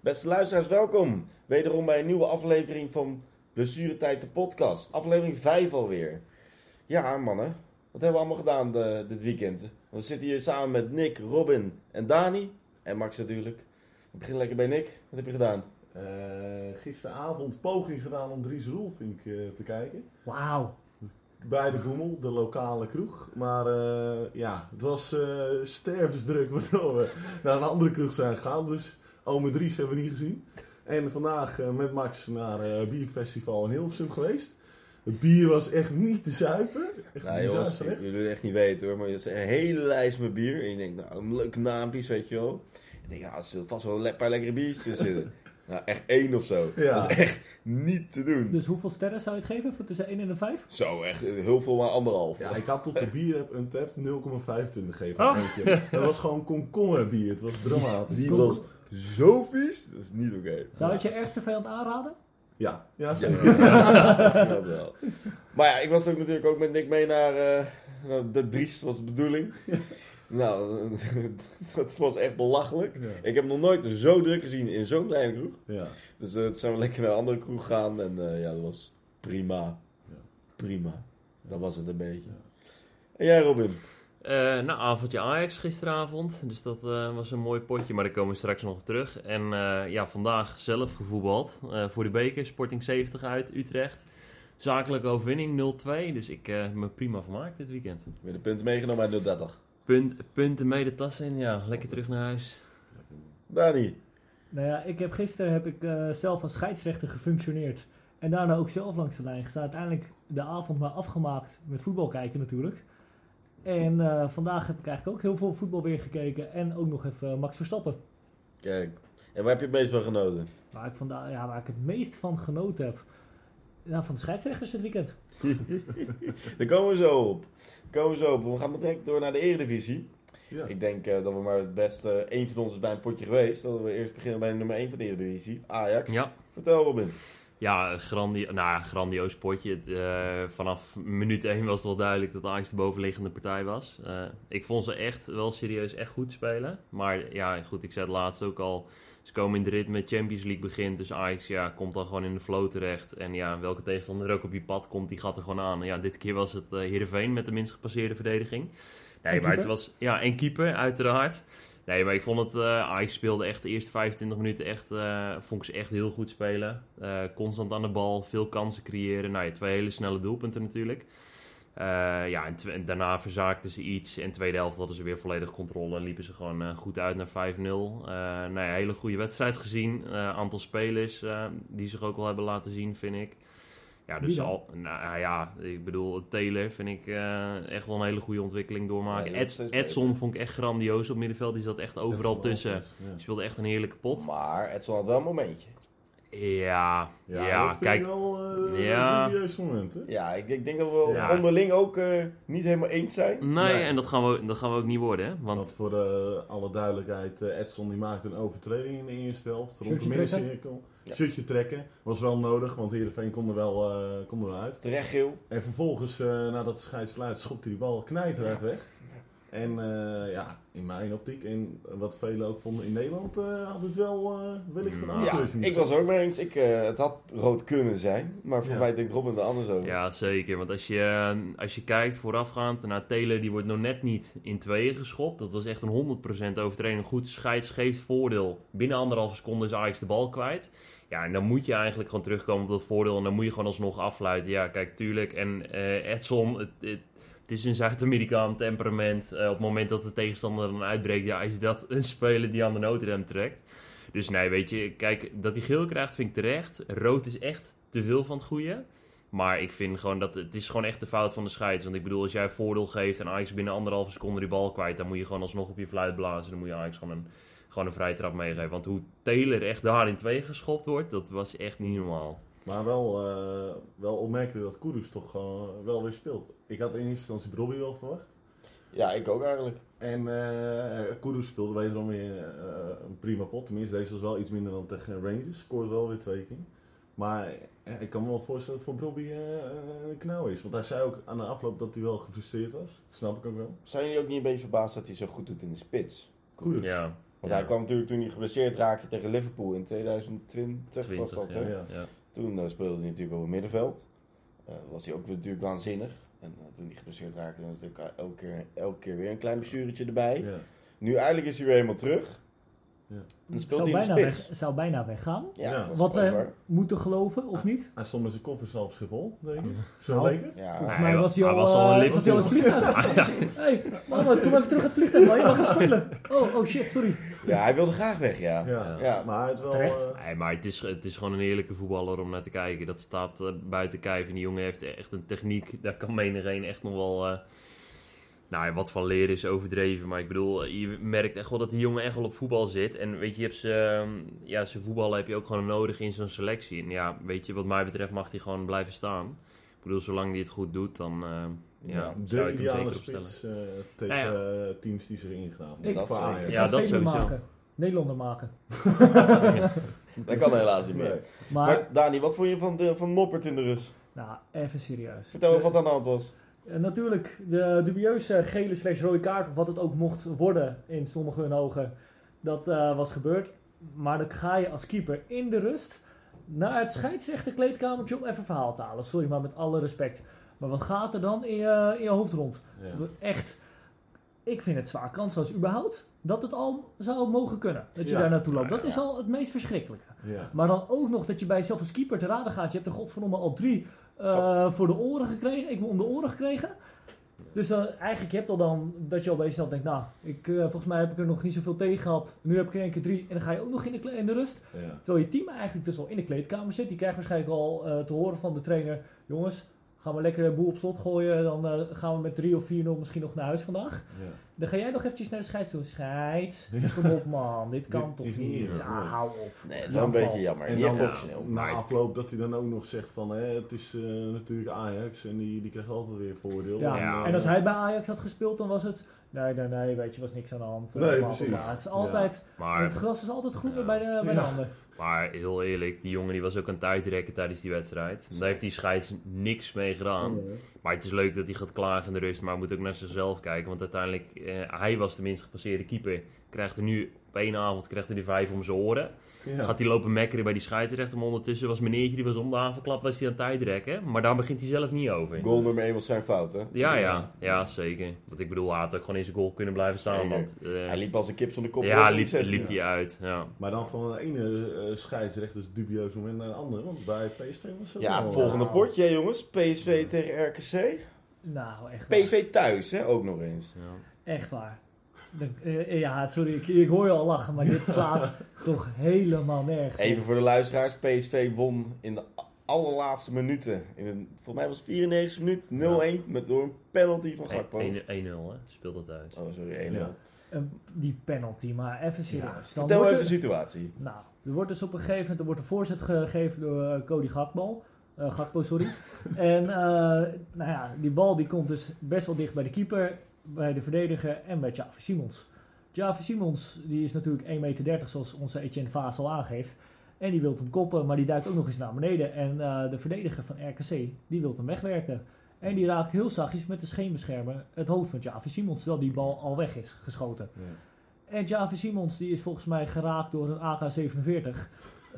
Beste luisteraars, welkom. Wederom bij een nieuwe aflevering van Blessuretijd de podcast. Aflevering 5 alweer. Ja, mannen. Wat hebben we allemaal gedaan de- dit weekend? We zitten hier samen met Nick, Robin en Dani. En Max natuurlijk. Ik begin lekker bij Nick. Wat heb je gedaan? Eh, gisteravond poging gedaan om Dries Roelvink eh te kijken. Wauw. Bij de Boemel, de lokale kroeg. Maar eh, ja, het was eh, stervensdruk waardoor we naar een andere kroeg zijn gegaan. Dus ome Dries hebben we niet gezien. En vandaag eh, met Max naar eh bierfestival in Hilversum geweest. Het bier was echt niet te zuipen. Echt Nou jongens, jullie het echt niet weten hoor. Maar het is een hele lijst met bier. En je denkt, nou, een leuke naampjes, weet je wel. Ik denk, nou, er zullen vast wel een paar lekkere biertjes zitten. Nou, echt één of zo. Ja. Dat is echt niet te doen. Dus hoeveel sterren zou je het geven tussen 1 en de 5? Zo, echt heel veel, maar anderhalf. Ja, ik had tot de bier heb Untapped 0,25 gegeven. Eentje. Dat was gewoon komkommerbier. Het was dramatisch. Die was zo vies, dat is niet oké. Zou je het je ergste vijand aanraden? Ja, ja Ja, zeker. dat wel. Maar ja, ik was ook natuurlijk ook met Nick mee naar eh, nou, de Dries, was de bedoeling. Nou, dat was echt belachelijk. Ja. Ik heb nog nooit zo druk gezien in zo'n kleine kroeg. Ja. Dus eh, toen zijn we lekker naar een andere kroeg gegaan en eh, ja, dat was prima. Ja. Prima. Dat was het een beetje. Ja. En jij Robin? Eh nou, avondje Ajax gisteravond. Dus dat eh, was een mooi potje, maar daar komen we straks nog op terug. En eh, ja, vandaag zelf gevoetbald. Eh, voor de beker, Sporting 70 uit, Utrecht. Zakelijke overwinning 0-2. Dus ik eh, heb me prima vermaakt dit weekend. Weer de punten meegenomen uit 030. Punt, punten mee de tas in, ja, lekker terug naar huis. Dani. Nou ja, ik heb gisteren heb ik eh, zelf als scheidsrechter gefunctioneerd. En daarna ook zelf langs de lijn gestaan. Uiteindelijk de avond maar afgemaakt met voetbal kijken natuurlijk. En eh, vandaag heb ik eigenlijk ook heel veel voetbal weer gekeken. En ook nog even Max Verstappen. Kijk. En waar heb je het meest van genoten? Waar ik, vandaag, ja, waar ik het meest van genoten heb. Nou, van de scheidsrechters dit weekend. Daar komen we zo op. Daar komen we zo op. We gaan direct door naar de Eredivisie. Ja. Ik denk eh, dat we maar het beste... één van ons is bij een potje geweest. Dat we eerst beginnen bij nummer 1 van de Eredivisie. Ajax. Ja, Vertel Robin. Ja grandi nou, grandioos potje. Eh, vanaf minuut 1 was het wel duidelijk dat Ajax de bovenliggende partij was. Eh, ik vond ze echt wel serieus echt goed spelen. Maar ja, goed, ik zei het laatst ook al. Ze komen in de rit met Champions League begint. Dus Ajax ja, komt dan gewoon in de flow terecht. En ja, welke tegenstander er ook op je pad komt, die gaat er gewoon aan. Ja, dit keer was het eh Heerenveen met de minst gepasseerde verdediging. Nee, maar het was... Ja, en keeper, uiteraard. Nee, maar ik vond het... eh Ajax speelde echt de eerste 25 minuten echt... eh, vond ik ze echt heel goed spelen. Eh, constant aan de bal, veel kansen creëren. Nou ja, twee hele snelle doelpunten natuurlijk. Ja, en, daarna verzaakten ze iets. En tweede helft hadden ze weer volledig controle. En liepen ze gewoon goed uit naar 5-0. Eh nou ja, hele goede wedstrijd gezien. Aantal spelers die zich ook wel hebben laten zien, vind ik. Ja, dus al, nou ja, ik bedoel, Taylor vind ik eh, echt wel een hele goede ontwikkeling doormaken. Ja, Ed- Edson vond ik echt grandioos op middenveld. Die zat echt overal Dat tussen. Die speelde echt een heerlijke pot. Maar Edson had wel een momentje. Ja, Ja, ja, dat kijk. wel eh, Ja. een serieus moment, hè? Ja, ik, ik denk dat we Ja. onderling ook eh, niet helemaal eens zijn. Nee, Nee. en dat gaan, we, dat gaan we ook niet worden, hè? Want Want voor de, alle duidelijkheid, eh, Edson die maakte een overtreding in de eerste helft. Rond de middencirkel. Ja. Shirtje trekken. Was wel nodig, want Heerenveen kon er wel eh, kon er wel uit. Terecht geel. En vervolgens, eh, nadat de scheidsfluit, schopte hij die bal knijterhard weg. En eh, ja, in mijn optiek, en wat velen ook vonden in Nederland, eh, had het wel eh, wellicht een Ja, Ja, ik was ook mee eens. Ik, eh, het had rood kunnen zijn. Maar voor Ja. mij denkt Robin er anders over. ja, zeker. Want als je, als je kijkt voorafgaand naar Taylor, die wordt nog net niet in tweeën geschopt. Dat was echt een 100% overtreding. Goed scheids geeft voordeel. Binnen anderhalve seconde is Ajax de bal kwijt. Ja, en dan moet je eigenlijk gewoon terugkomen op dat voordeel. En dan moet je gewoon alsnog afluiten. Ja, kijk, tuurlijk. En eh, Edson, het, het, het is een Zuid-Amerikaan temperament. Eh, op het moment dat de tegenstander dan uitbreekt, ja, is dat een speler die aan de noodrem trekt. Dus nee, weet je, kijk, dat hij geel krijgt vind ik terecht. Rood is echt te veel van het goede. Maar ik vind gewoon dat het is gewoon echt de fout van de scheids. Want ik bedoel, als jij voordeel geeft en Ajax binnen anderhalve seconde die bal kwijt, dan moet je gewoon alsnog op je fluit blazen. Dan moet je Ajax gewoon een, gewoon een vrije trap meegeven. Want hoe Taylor echt daar in twee geschopt wordt, dat was echt niet normaal. Maar wel, eh, wel opmerkelijk dat Kudus toch gewoon wel weer speelt. Ik had in eerste instantie Brobby wel verwacht. Ja, ik ook eigenlijk. En eh Kudus speelde wederom weer eh, een prima pot. Tenminste, deze was wel iets minder dan tegen Rangers. Scoort wel weer twee keer. Maar eh, ik kan me wel voorstellen dat het voor Brobby eh, een knauw is. Want hij zei ook aan de afloop dat hij wel gefrustreerd was. Dat snap ik ook wel. Zijn jullie ook niet een beetje verbaasd dat hij zo goed doet in de spits? Kudus. Ja, Want hij kwam natuurlijk toen hij geblesseerd raakte tegen Liverpool in 2020 was 20, dat, ja. hè? Toen eh, speelde hij natuurlijk op het middenveld. Eh, was hij ook natuurlijk waanzinnig. En eh, toen hij geblesseerd raakte, was natuurlijk elke keer, elke keer weer een klein blessuretje erbij. Ja. Nu eindelijk is hij weer helemaal terug. Ja. Speelt Zou bijna, weg, zou bijna weggaan. Ja, Ja. Wat we moeten geloven, of niet? Hij stond met zijn koffers al op Schiphol, denk ik. Zo leek het. Volgens hij mij wa- was hij al, was al eh, was hij al het vliegtuig. hey, mama, kom even terug het vliegtuig, man. Je mag even spelen. Oh, oh shit, sorry. ja, hij wilde graag weg, ja. Ja. Ja. Maar hij had wel... Terecht. eh, Nee, maar het is, het is gewoon een heerlijke voetballer om naar te kijken. Dat staat eh, buiten kijf. En die jongen heeft echt een techniek. Daar kan menigeen echt nog wel... nou, ja, wat van leren is overdreven. Maar ik bedoel, je merkt echt wel dat die jongen echt wel op voetbal zit. En weet je, je hebt ze, ja, zijn voetballen heb je ook gewoon nodig in zo'n selectie. En ja, weet je, wat mij betreft mag hij gewoon blijven staan. Ik bedoel, zolang hij het goed doet, dan eh, ja, Ja, zou de ik hem ideale zeker opstellen. spits eh, tegen Nou eh, teams die zich ingedaan Ik- Dat Voor. Ajax. Ja, dat sowieso. maken. Nederlander maken. Dat kan helaas niet meer. Nee. Maar, Maar Dani, wat vond je van, de, van Noppert in de rust? nou, even serieus. Vertel even wat aan de hand was. Eh, natuurlijk, de dubieuze gele slash rode kaart, of wat het ook mocht worden in sommige hun ogen, dat eh, was gebeurd. Maar dan ga je als keeper in de rust naar het scheidsrechterkleedkamertje om even verhaal te halen. Sorry, maar met alle respect. Maar wat gaat er dan in je, in je hoofd rond? Ja. Echt, ik vind het zwaar kansloos überhaupt dat het al zou mogen kunnen. Dat je Ja. daar naartoe loopt. Dat is al het meest verschrikkelijke. Ja. Maar dan ook nog dat je bij jezelf als keeper te raden gaat. Je hebt er godverdomme al drie eh, voor de oren gekregen. Ik heb om de oren gekregen. Dus dan, eigenlijk, je hebt al dan dat je al bij jezelf denkt, nou, ik, eh, volgens mij heb ik er nog niet zoveel tegen gehad. Nu heb ik er één keer drie en dan ga je ook nog in de, kle- in de rust. Ja. Terwijl je team eigenlijk dus al in de kleedkamer zit. Die krijgt waarschijnlijk al eh, te horen van de trainer, jongens, gaan we lekker de boel op slot gooien. Dan eh, gaan we met 3 of 4-0 misschien nog naar huis vandaag. Ja. Dan ga jij nog eventjes naar de scheids toe. Scheids, kom op man, dit kan Dit toch is niet. Ah, nee. hou op. Nee, dat is wel een beetje jammer. En dan ja, professioneel. na afloop dat hij dan ook nog zegt van hè, het is eh, natuurlijk Ajax en die, die krijgt altijd weer voordeel. Ja, Ja. en als hij bij Ajax had gespeeld, dan was het. Nee, nee, nee, weet je, was niks aan de hand. Nee, Eh, precies. Het is altijd. Maar Het gras is altijd groener Ja. bij de, bij de Ja. ander. Maar heel eerlijk, die jongen die was ook aan tijdrekken tijdens die wedstrijd. Daar heeft die scheids niks mee gedaan. Mm. Maar het is leuk dat hij gaat klagen in de rust, maar hij moet ook naar zichzelf kijken. Want uiteindelijk, eh, hij was de minst gepasseerde keeper. Krijgt er nu op één avond krijgt hij die vijf om zijn oren. Ja. Gaat hij lopen mekkeren bij die scheidsrechter. Maar ondertussen was meneertje, die was om de havenklap, was hij aan het tijdrekken. Maar daar begint hij zelf niet over. Goal nummer 1 was zijn fout, hè? Ja, ja, ja, zeker. Want ik bedoel, hij had ook gewoon in zijn goal kunnen blijven staan. Zeker. Want, eh, Hij liep als een kip zonder kop. ja, liep, de 16. liep hij uit. Ja. Maar dan van de ene eh scheidsrechter dubieus moment naar de andere. Want bij PSV was het Ja, wel, het volgende Nou. potje, hè, jongens. PSV tegen RKC. Nou, echt waar. PSV thuis, hè? Ook nog eens. Ja. Echt waar. De- eh, ja, sorry, ik, ik hoor je al lachen, maar dit slaat toch helemaal nergens. Even voor de luisteraars. PSV won in de allerlaatste minuten. In een, volgens mij was het 94 minuut 0-1 met, door een penalty van Gakpo. 1-0 hè, speelt dat uit. Oh, sorry, 1-0. Ja. Eh, die penalty, maar even serieus. Ja, Vertel er- de situatie. Nou, er wordt dus op een gegeven moment er wordt een voorzet gegeven door eh, Cody Gakpo. Eh, Gakpo, sorry. en eh, nou ja, die bal die komt dus best wel dicht bij de keeper, bij de verdediger en bij Javi Simons. Javi Simons die is natuurlijk 1,30 meter zoals onze Etienne Vaas al aangeeft. En die wil hem koppen, maar die duikt ook nog eens naar beneden. En eh, de verdediger van RKC, die wil hem wegwerken. En die raakt heel zachtjes met de scheenbeschermer het hoofd van Javi Simons, terwijl die bal al weg is geschoten. Ja. En Javi Simons die is volgens mij geraakt door een AK-47.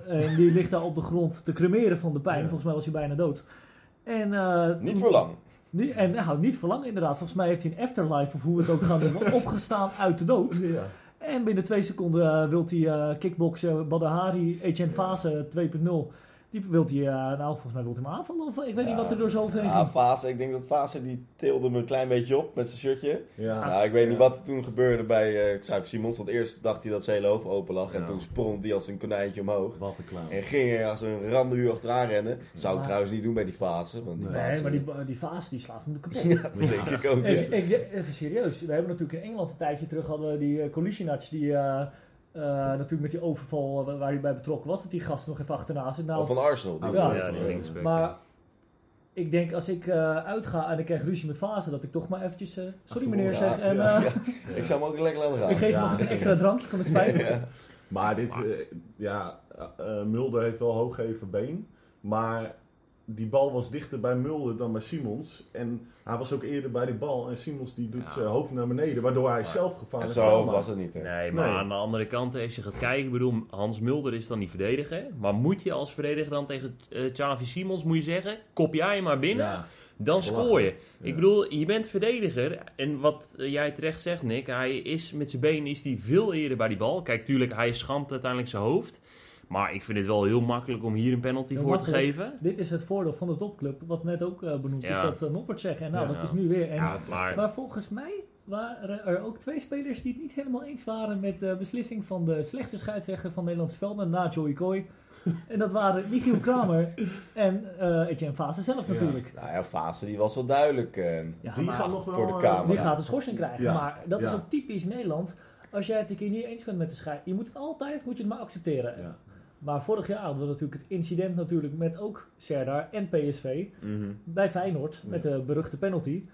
En die ligt daar op de grond te cremeren van de pijn. Ja. Volgens mij was hij bijna dood. En, eh, Niet voor lang. Niet- en nou, niet voor lang inderdaad. Volgens mij heeft hij een afterlife, of hoe we het ook gaan doen, opgestaan uit de dood. Ja. En binnen twee seconden eh, wil hij eh kickboksen Badr Hari, Etienne Fase 2.0. Die wil hij, eh, nou volgens mij wil hij hem aanvallen. Of ik weet niet Ja. wat er door zijn hoofd heen Ja, ging. Fase, ik denk dat Fase die tilde me een klein beetje op met zijn shirtje. Ja. Nou, ik weet niet Ja. wat er toen gebeurde bij eh Xavier Simons. Want eerst dacht hij dat zijn hele hoofd open lag. En Ja. toen sprong hij als een konijntje omhoog. Wat een clown. En ging er als een randenuur achteraan rennen. Zou ik trouwens niet doen bij die fase. Want die Nee, fase, Nee, maar die, die Fase die slaat hem kapot. Ja, dat denk ik ook. Dus, ik, even serieus, we hebben natuurlijk in Engeland een tijdje terug hadden we die uh, die eh, eh, natuurlijk met die overval eh, waar hij bij betrokken was, dat die gast nog even achterna zit. Nou, of van Arsenal. die Ja, was Ja, ook die van, linksback. maar ik denk als ik eh, uitga en ik krijg ruzie met Fase, dat ik toch maar eventjes eh, sorry meneer Ja, zeg en ja, eh, ja. Ik zou hem ook lekker laten gaan. ik geef Ja, nog een extra drankje van het spijt. Ja. Maar dit, eh, ja, eh, eh, Mulder heeft wel hooggeven been. Maar die bal was dichter bij Mulder dan bij Simons. En hij was ook eerder bij die bal. En Simons die doet Ja. zijn hoofd naar beneden, waardoor hij zelf En gevaarlijk zo hoog was het niet. Hè? Nee, maar Nee. aan de andere kant, als je gaat kijken, ik bedoel, Hans Mulder is dan die verdediger. Maar moet je als verdediger dan tegen Xavi Simons, moet je zeggen, kop jij hem maar binnen, Ja, dan scoor je. Ja. Ik bedoel, je bent verdediger. En wat eh, jij terecht zegt, Nick, hij is met zijn benen is hij veel eerder bij die bal. Kijk, tuurlijk, hij schampt uiteindelijk zijn hoofd. Maar ik vind het wel heel makkelijk om hier een penalty Heel voor te geven. Dit is het voordeel van de topclub, wat net ook eh, benoemd is, dat uh, Noppert zegt. En nou, Ja. dat is nu weer. En, Maar Maar volgens mij waren er ook twee spelers die het niet helemaal eens waren met de beslissing van de slechtste scheidsrechter van Nederlands velden na Joey Coy. en dat waren Michiel Kramer en eh Etienne Fase zelf Ja. natuurlijk. Nou ja, Fase die was wel duidelijk. eh. Ja, die maar gaan nog wel... voor de eh, camera. die gaat een schorsing krijgen. Ja. Maar dat is ook typisch Nederland. Als jij het een keer niet eens bent met de scheidsrechter, je moet het altijd moet je het maar accepteren. Maar vorig jaar hadden we natuurlijk het incident natuurlijk met ook Serdar en PSV Mhm. bij Feyenoord met de beruchte penalty.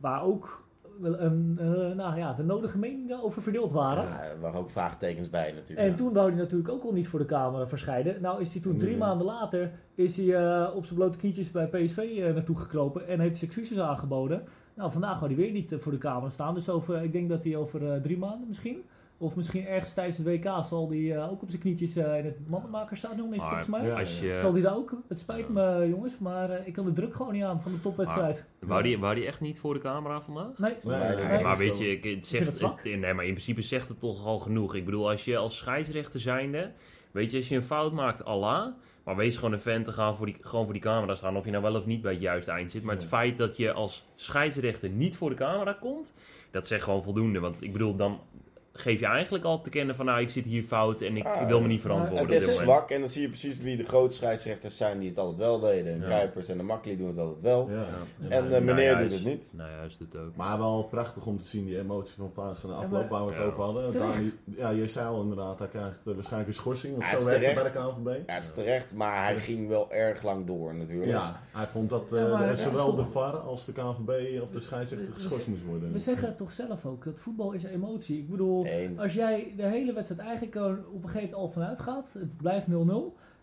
Waar ook wel een, eh, nou ja, de nodige meningen over verdeeld waren. Ja, er waren ook vraagtekens bij natuurlijk. En toen wou hij natuurlijk ook al niet voor de camera verschijnen. Nou is hij toen drie Nee. maanden later is hij, eh, op zijn blote knietjes bij PSV eh, naartoe gekropen en heeft zijn excuses aangeboden. Nou, vandaag wou hij weer niet voor de camera staan. Dus over, ik denk dat hij over drie maanden misschien, of misschien ergens tijdens het WK, zal hij eh, ook op zijn knietjes eh, in het mandenmakerstadion is het Maar- volgens mij. Ja. als je, Zal hij daar ook? Het spijt me jongens, maar eh, ik kan de druk gewoon niet aan van de topwedstrijd. wou, die, wou die echt niet voor de camera vandaag? Nee, Nee, Nee, nee, Nee, maar weet je, ik- het zegt, het zwak. het- nee, maar in principe zegt het toch al genoeg. Ik bedoel, als je als scheidsrechter zijnde, weet je, als je een fout maakt, Allah, maar wees gewoon een fan te gaan voor die, gewoon voor die camera staan, of je nou wel of niet bij het juiste eind zit. Maar het Ja. feit dat je als scheidsrechter niet voor de camera komt, dat zegt gewoon voldoende. Want ik bedoel, dan geef je eigenlijk al te kennen van, nou, ik zit hier fout en ik Ah, wil me niet Het verantwoorden dit is zwak en dan zie je precies wie de grote scheidsrechters zijn die het altijd wel deden. En Ja. Kuipers en de Makkeli doen het altijd wel. Ja. En Ja, eh, meneer Nou, doet het niet. Nou juist, het ook. Maar wel prachtig om te zien, die emotie van Vaas van de afloop waar we het Ja. over hadden. Dani, ja, je zei al inderdaad, hij krijgt eh, waarschijnlijk een schorsing, want Ja, zo het is werkt het bij de terecht. KNVB. Ja, het is terecht, maar hij ging wel erg lang door natuurlijk. Ja, hij vond dat eh, Ja, maar de- het is zowel de VAR als de KNVB of de scheidsrechter geschorst moest worden. We zeggen het toch zelf ook, dat voetbal is emotie. Ik bedoel, Eens. als jij de hele wedstrijd eigenlijk op een gegeven moment al vanuit gaat, het blijft 0-0.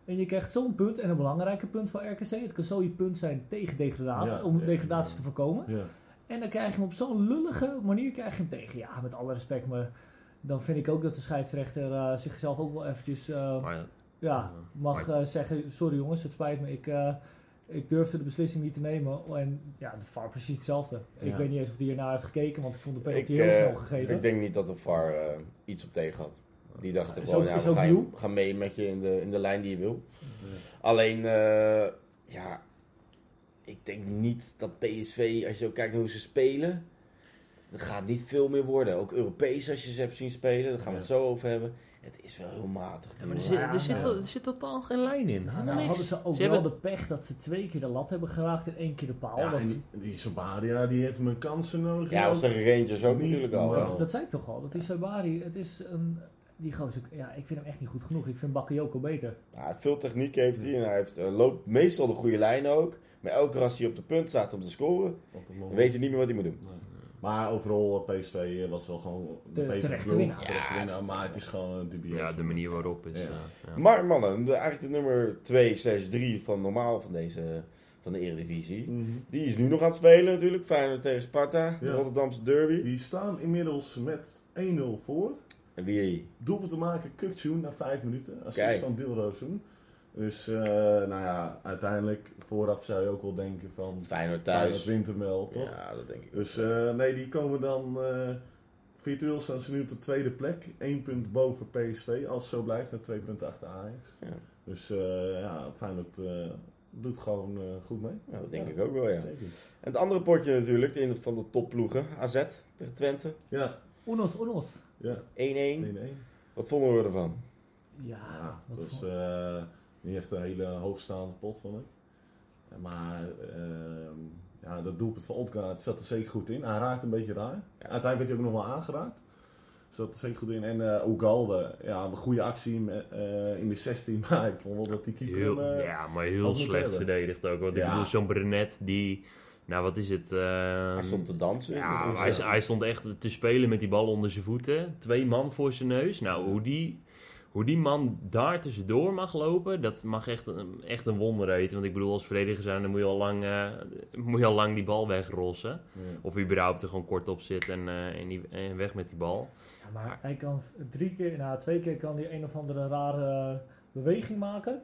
En je krijgt zo'n punt, en een belangrijke punt van RKC. Het kan zo je punt zijn tegen degradatie, Ja, om degradatie ja. te voorkomen. Ja. En dan krijg je hem op zo'n lullige manier krijg je hem tegen. Ja, met alle respect, maar dan vind ik ook dat de scheidsrechter eh, zichzelf ook wel eventjes eh, ja, mag eh, zeggen, sorry jongens, het spijt me, ik, ik durfde de beslissing niet te nemen. En ja, de VAR precies hetzelfde. Ik weet niet eens of die ernaar heeft gekeken, want ik vond de penalty heel eh, snel gegeven. ik denk niet dat de VAR eh, iets op tegen had. Die dachten gewoon, ook- ja, is we gaan, mee met je in de, in de lijn die je wil. Alleen, eh, ja, ik denk niet dat PSV, als je ook kijkt naar hoe ze spelen, dat gaat niet veel meer worden. Ook Europees als je ze hebt zien spelen, daar gaan we het zo over hebben. Het is wel heel matig. ja, maar er zit, er, zit, er zit totaal geen lijn in. Nou, nou hadden ze ook Ze wel hebben- de pech dat ze twee keer de lat hebben geraakt en één keer de paal. Ja, dat, en die, die Sabadia, die heeft mijn kansen nodig. Ja, dat zeggen Rangers ook Niet natuurlijk al. dat zei ik toch al. Dat die Sabari, het is een... Die gozer, ja, ik vind hem echt niet goed genoeg. Ik vind Bakayoko beter. Ja, veel techniek heeft hij en hij heeft, eh, loopt meestal de goede lijn ook. Maar elke keer als hij op de punt staat om te scoren, weet hij niet meer wat hij moet doen. Nee. Maar overal, eh, PSV was wel gewoon de, De betere ploeg. Ja, maar het is gewoon dubieus. Ja, de manier waarop is. Ja. eh, ja. Maar mannen, de, eigenlijk de nummer 2 slash 3 van normaal van deze van de Eredivisie. Mhm. Die is nu nog aan het spelen natuurlijk. Feyenoord tegen Sparta, de. Rotterdamse derby. Die staan inmiddels met 1-0 voor. En wie? Doelpunt te maken, Kukçu na 5 minuten. Assist Kijk. van Dilrosun. Dus, eh, nou ja, uiteindelijk vooraf zou je ook wel denken van... Feyenoord Feyenoord thuis. wint hem wel, toch? Ja, dat denk ik. Dus eh, nee, die komen dan... eh, virtueel staan ze nu op de tweede plek. Één punt boven PSV, als het zo blijft. En twee punten achter Ajax. Ja. Dus eh, ja, Feyenoord eh, doet gewoon eh, goed mee. Ja, dat denk Ja. ik ook wel, ja. Zeker. En het andere potje natuurlijk, de een van de topploegen. AZ tegen Twente. Ja, Unos, Unos. ja. 1-1. 1-1. Wat vonden we ervan? Ja, Ja, het was eh, niet echt een hele hoogstaande pot, vond ik. Maar ehm, ja, dat doelpunt van Odgaard zat er zeker goed in. Hij raakte een beetje raar. Ja. Uiteindelijk werd hij ook nog wel aangeraakt. Zat er zeker goed in. En eh Ugalde, ja, een goede actie met, eh, in de 16. Maar ik vond wel dat die keeper Heel, hem, eh, ja, maar heel slecht hebben. verdedigd ook. Want ik bedoel, zo'n Brenet die... Nou, wat is het? eh, Hij stond te dansen. ja, hij, hij stond echt te spelen met die bal onder zijn voeten. Twee man voor zijn neus. Nou, hoe die, Hoe die man daar tussendoor mag lopen, dat mag echt, een- echt een wonder. Want ik bedoel, als verdediger zijn, dan moet je al lang, eh, moet je al lang die bal wegrossen. Ja. Of überhaupt er gewoon kort op zit en, eh, en, die, en weg met die bal. Ja, maar hij kan drie keer, nou twee keer kan hij een of andere rare beweging maken.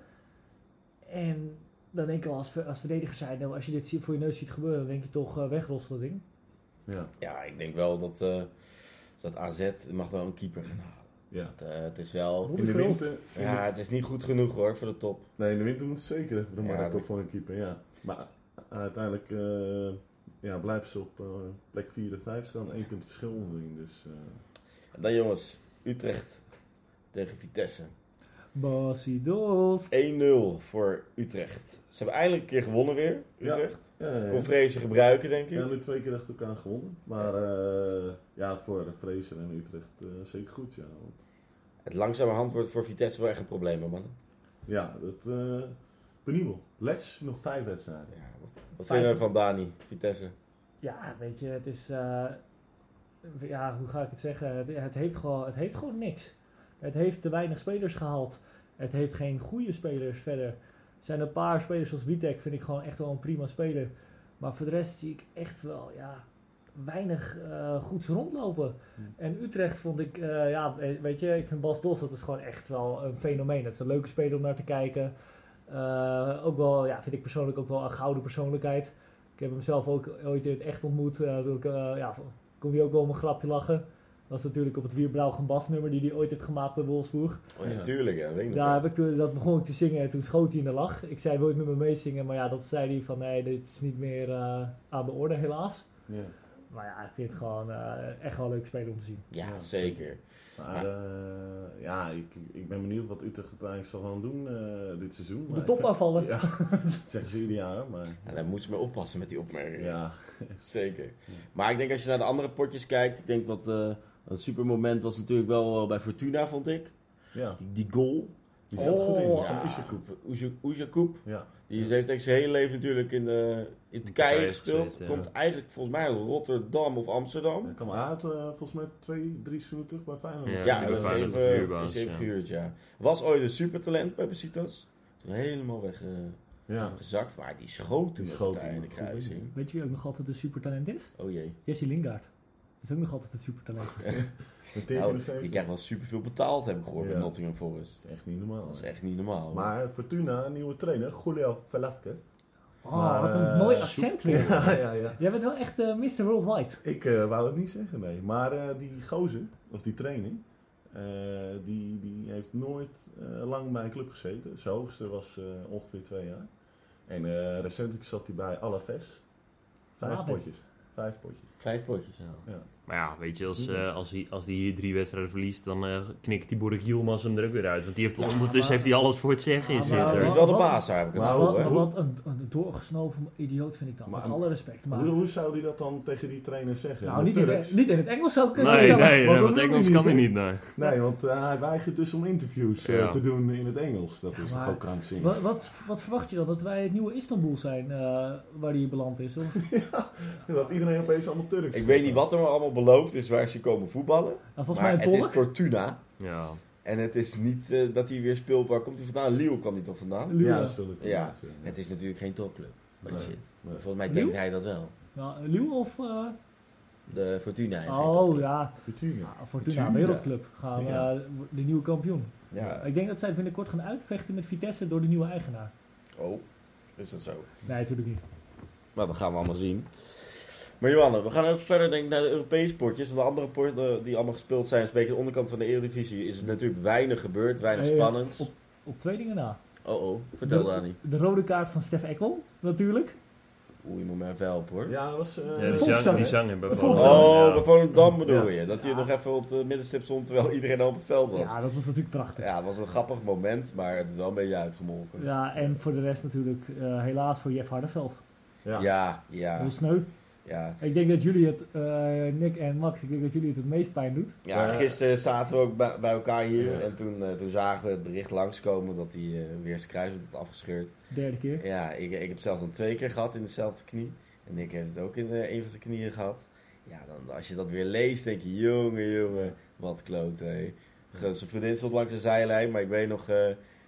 En dan denk ik wel als, als verdediger zijn, nou, als je dit voor je neus ziet gebeuren, dan denk je toch eh wegrossen dat ding. Ja. Ja, ik denk wel dat, eh, dat AZ mag wel een keeper gaan halen. Ja. Het, eh, het is wel... In de winter... Ja, het is niet goed genoeg hoor, voor de top. Nee, in de winter moet het zeker even de Ja, markt op voor een keeper, ja. Maar uiteindelijk eh, ja, blijven ze op eh, plek 4 en 5 staan. één punt verschil onderling. Dus eh, En dan jongens, Utrecht tegen Vitesse. 1-0 Bassie Dost. voor Utrecht. Ze hebben eindelijk een keer gewonnen weer, Ja. Utrecht. ja, ja, Kon Vrezen gebruiken, denk ik. ja, nu twee keer achter elkaar gewonnen. Maar eh, ja, voor de Fraser en Utrecht eh, zeker goed, ja. Want, Het langzamerhand wordt voor Vitesse wel echt een probleem, man. ja, dat... eh benieuwd. Let's nog vijf wedstrijden. Ja, wat wat vinden we van Dani, Vitesse? Ja, weet je, het is. eh, ja, hoe ga ik het zeggen? Het, het, heeft gewoon, het heeft gewoon niks. Het heeft te weinig spelers gehaald. Het heeft geen goede spelers verder. Er zijn een paar spelers zoals Witek, vind ik gewoon echt wel een prima speler. Maar voor de rest zie ik echt wel, ja, weinig eh goeds rondlopen. En Utrecht vond ik, eh, ja, we- weet je, ik vind Bas Dos, dat is gewoon echt wel een fenomeen. Het is een leuke speler om naar te kijken. Eh, ook wel, ja, vind ik persoonlijk ook wel een gouden persoonlijkheid. Ik heb hem zelf ook ooit in het echt ontmoet. ik, eh, ja, kon hij ook wel om een grapje lachen. Dat was natuurlijk op het Wierbrouw nummer die hij ooit heeft gemaakt bij Wolfsburg. Oh ja, Ja. tuurlijk, ja. Weet Daar heb ik toen, dat begon ik te zingen en toen schoot hij in de lach. Ik zei, wil je met me meezingen? Maar ja, dat zei hij van, nee, dit is niet meer eh, aan de orde helaas. Ja. Maar ja, ik vind het gewoon eh, echt wel een leuke speler om te zien. Ja, Ja. zeker. Maar eh, ja, ik, ik ben benieuwd wat Utrecht uiteindelijk zal gaan doen eh, dit seizoen. De Maar top aanvallen. Ja, dat zeggen ze ieder jaar, maar Ja, daar moet ze mee oppassen met die opmerkingen. ja. Zeker. Maar ik denk als je naar de andere potjes kijkt, ik denk dat een supermoment was natuurlijk wel eh, bij Fortuna, vond ik. ja. Die, die goal. Die zat goed in, Oh, van Ja. Oezhe- Oezhekoub. Ja. Die heeft eigenlijk zijn hele leven natuurlijk in, eh, in Turkije gespeeld. gezeten, ja. Komt eigenlijk volgens mij uit Rotterdam of Amsterdam. Hij kwam uit eh, volgens mij twee, drie seizoenen terug bij Feyenoord. Ja, Ja, is even, huurbasis, is even ja. gehuurd, ja. Was ooit een supertalent bij Besiktas. Toen helemaal weggezakt. Ja. maar die schoten Die met schoten in de kruising. Weet je wie ook nog altijd een supertalent is? Oh jee. Jesse Lingard. Is ook nog altijd een supertalent. Nou, die krijgt wel superveel betaald, heb ik gehoord, Ja. bij Nottingham Forest. Dat is echt niet normaal. Dat is echt niet normaal. hoor. Maar Fortuna, een nieuwe trainer, Julio Velasquez. Oh, Maar, wat een eh, mooi accent weer. Ja, ja, ja. Jij bent wel echt eh Mr. Worldwide. Ik eh, wou het niet zeggen, nee. Maar eh, die gozer, of die training, eh, die, die heeft nooit eh, lang bij een club gezeten. Zijn hoogste was eh, ongeveer twee jaar. En eh, recentelijk zat hij bij Alaves. Vijf Alaves. potjes. Vijf potjes. Vijf potjes, ja. Ja. Maar ja, weet je, als, eh, als, hij, als hij hier drie wedstrijden verliest, dan eh knikt die Boerik Yilmaz hem er ook weer uit. Want die heeft, Ja, ondertussen maar- heeft hij alles voor het zeggen in Ja, maar- zitten. is wel de baas daar, heb ik het Maar gevoel, wat, een, een doorgesnoven idioot vind ik dan. Maar- met alle respect. Maar, Hoe, hoe zou hij dat dan tegen die trainer zeggen? nou, niet in, niet in het Engels zou ik kunnen Nee, nee, Want nee, dat want Engels kan hij niet, nee. Nee, want eh, hij weigert dus om interviews Ja. te doen in het Engels. Dat is toch ook krankzinnig. Wat, wat, wat verwacht je dan? Dat wij het nieuwe Istanbul zijn eh, waar hij beland is? Of, Dat iedereen opeens allemaal Turks Ik weet niet wat er allemaal beloofd is waar ze komen voetballen. nou, volgens maar het is. Fortuna. Ja. En het is niet eh, dat hij weer speelt. Waar komt hij vandaan? Lille kwam hij toch vandaan? Lille. Ja, speelde Ja. Het is natuurlijk geen topclub. Maar Nee. shit. Nee. Volgens mij Lille? denkt hij dat wel. Ja, of... eh, De Fortuna is oh ja, Fortuna. ja, Fortuna, Fortuna. wereldclub. Gaan Ja. eh, de nieuwe kampioen. Ja. Ik denk dat zij binnenkort gaan uitvechten met Vitesse door de nieuwe eigenaar. Oh, is dat zo? Nee, natuurlijk niet. Nou, dat gaan we allemaal zien. Maar Johanne, we gaan even verder denk ik, naar de Europese potjes. Want de andere potjes die allemaal gespeeld zijn, spreken de onderkant van de Eredivisie, is er natuurlijk weinig gebeurd, weinig Nee, spannends. op- Op twee dingen na. Oh oh, vertel de, Dani. De rode kaart van Stef Ekkel, natuurlijk. Oeh, je moet me even helpen hoor. Ja, dat was... eh, Ja, die, Volkszanger. zang, die zang De we Volkszanger. Oh, bij Volendam bedoel Ja. je. Dat hij Ja. nog even op de middenstip stond terwijl iedereen al op het veld was. Ja, dat was natuurlijk prachtig. Ja, het was een grappig moment, maar het is wel een beetje uitgemolken. Ja, en voor de rest natuurlijk eh, helaas voor Jeff Hardeveld. ja. Ja, ja, Heel sneu. Ja. Ik denk dat jullie het, eh, Nick en Max, ik denk dat jullie het het meest pijn doet. Ja, Eh, gisteren zaten we ook bij, elkaar hier Ja. en toen, eh, toen zagen we het bericht langskomen dat hij eh, weer zijn kruisband had afgescheurd. Derde keer. Ja, ik, ik heb zelf dan twee keer gehad in dezelfde knie. En Nick heeft het ook in een van zijn knieën gehad. Ja, dan, als je dat weer leest, denk je, jongen, jongen, wat kloot, hé. Zijn vriendin stond langs de zijlijn, maar ik weet nog eh,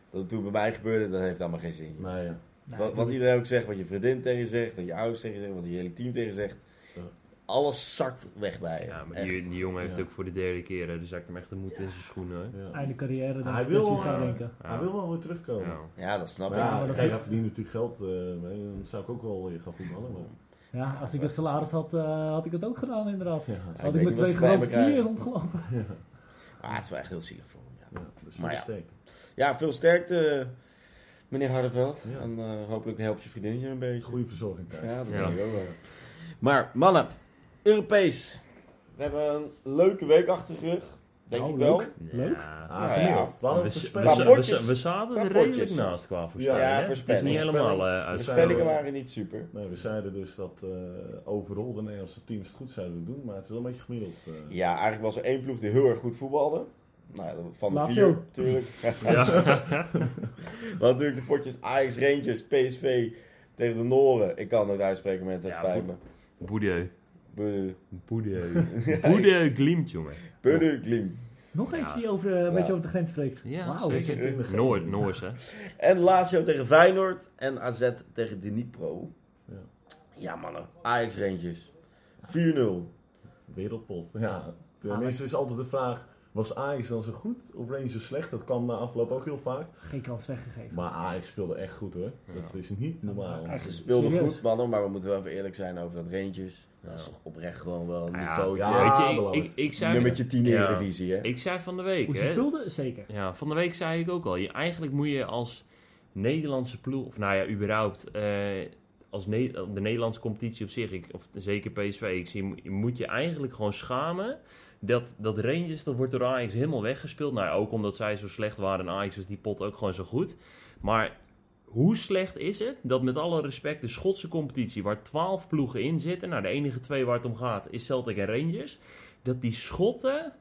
dat het toen bij mij gebeurde, dat heeft allemaal geen zin. Nee, ja. Nou, Wat, wat iedereen ook zegt, wat je vriendin tegen je zegt, wat je ouders tegen je zeggen, wat je hele team tegen je zegt. Alles zakt weg bij je. Ja, maar die, die jongen heeft Ja. ook voor de derde keer, eh, dus ik hem echt de moed in zijn schoenen. ja. Einde carrière, denk Hij wil, zou eh, denken. Ja. Hij wil wel weer terugkomen. Ja. Ja, dat snap Maar ik. ja, maar dat kijk, hij verdient natuurlijk geld eh, mee. Dan zou ik ook wel weer gaan voetballen. Maar... Ja, als ik het salaris had, eh, had ik het ook gedaan inderdaad. Had ik met twee grote knieën rondgelopen. Ah, het is wel echt heel zielig voor hem. Ja, ja, dus Maar veel ja. sterkte. ja veel sterkte, meneer Hardeveld. Ja. En eh, hopelijk helpt je vriendinnetje een beetje. Goede verzorging krijgen. Ja, dat Ja. denk ik ook wel. Maar mannen, Europees. We hebben een leuke week achter de rug. Denk Nou, ik wel. leuk. Ja. Ah, ja. We hadden We, een we, we- zaten er redelijk naast qua voorspelling. Ja? Het is niet helemaal eh, De uit. spellingen Ja. waren niet super. Nee, we zeiden dus dat eh overal de Nederlandse teams het goed zouden doen, maar het is wel een beetje gemiddeld. eh. Ja, eigenlijk was er één ploeg die heel erg goed voetbalde. Nou, ja, van de Lazio. vier natuurlijk. Hadden natuurlijk de potjes Ajax, Rangers, PSV tegen de Noren. Ik kan het uitspreken, mensen, het Ja, spijt me. Boedeu. Boedeu glimt, jongen. Beu klimt. Nog Ja. eentje die over, de- een Ja. beetje over de grens spreekt. Ja, Wauw. We zeker. zitten in de Noord, Noors, hè? En Lazio tegen Feyenoord en AZ tegen Dnipro. Ja. Ja, mannen. Ajax, Rangers. 4-0. Wereldpot. Ja, tenminste is altijd de vraag, was Ajax dan zo goed of Rangers zo slecht? Dat kwam na afloop ook heel vaak. Geen kans weggegeven. Maar Ajax speelde echt goed hoor. Dat is niet normaal. Ja, ze speelden Serieus? goed, mannen, maar we moeten wel even eerlijk zijn over dat Rangers. Dat is toch oprecht gewoon wel een niveau. ja. Weet je, ik, ik, ik zei... Nummertje 10 in Ja. de divisie, hè? Ik zei van de week, Hoe ze hè? speelden? Zeker. Ja, van de week zei ik ook al. Je, eigenlijk moet je als Nederlandse ploeg, of nou ja, überhaupt, eh, als Ne- de Nederlandse competitie op zich, ik, of zeker PSV, ik zie, je moet je eigenlijk gewoon schamen. Dat, dat Rangers, dat wordt door Ajax helemaal weggespeeld. Nou, ook omdat zij zo slecht waren en Ajax was die pot ook gewoon zo goed. Maar hoe slecht is het dat met alle respect de Schotse competitie, waar 12 ploegen in zitten, nou de enige twee waar het om gaat is Celtic en Rangers, dat die Schotten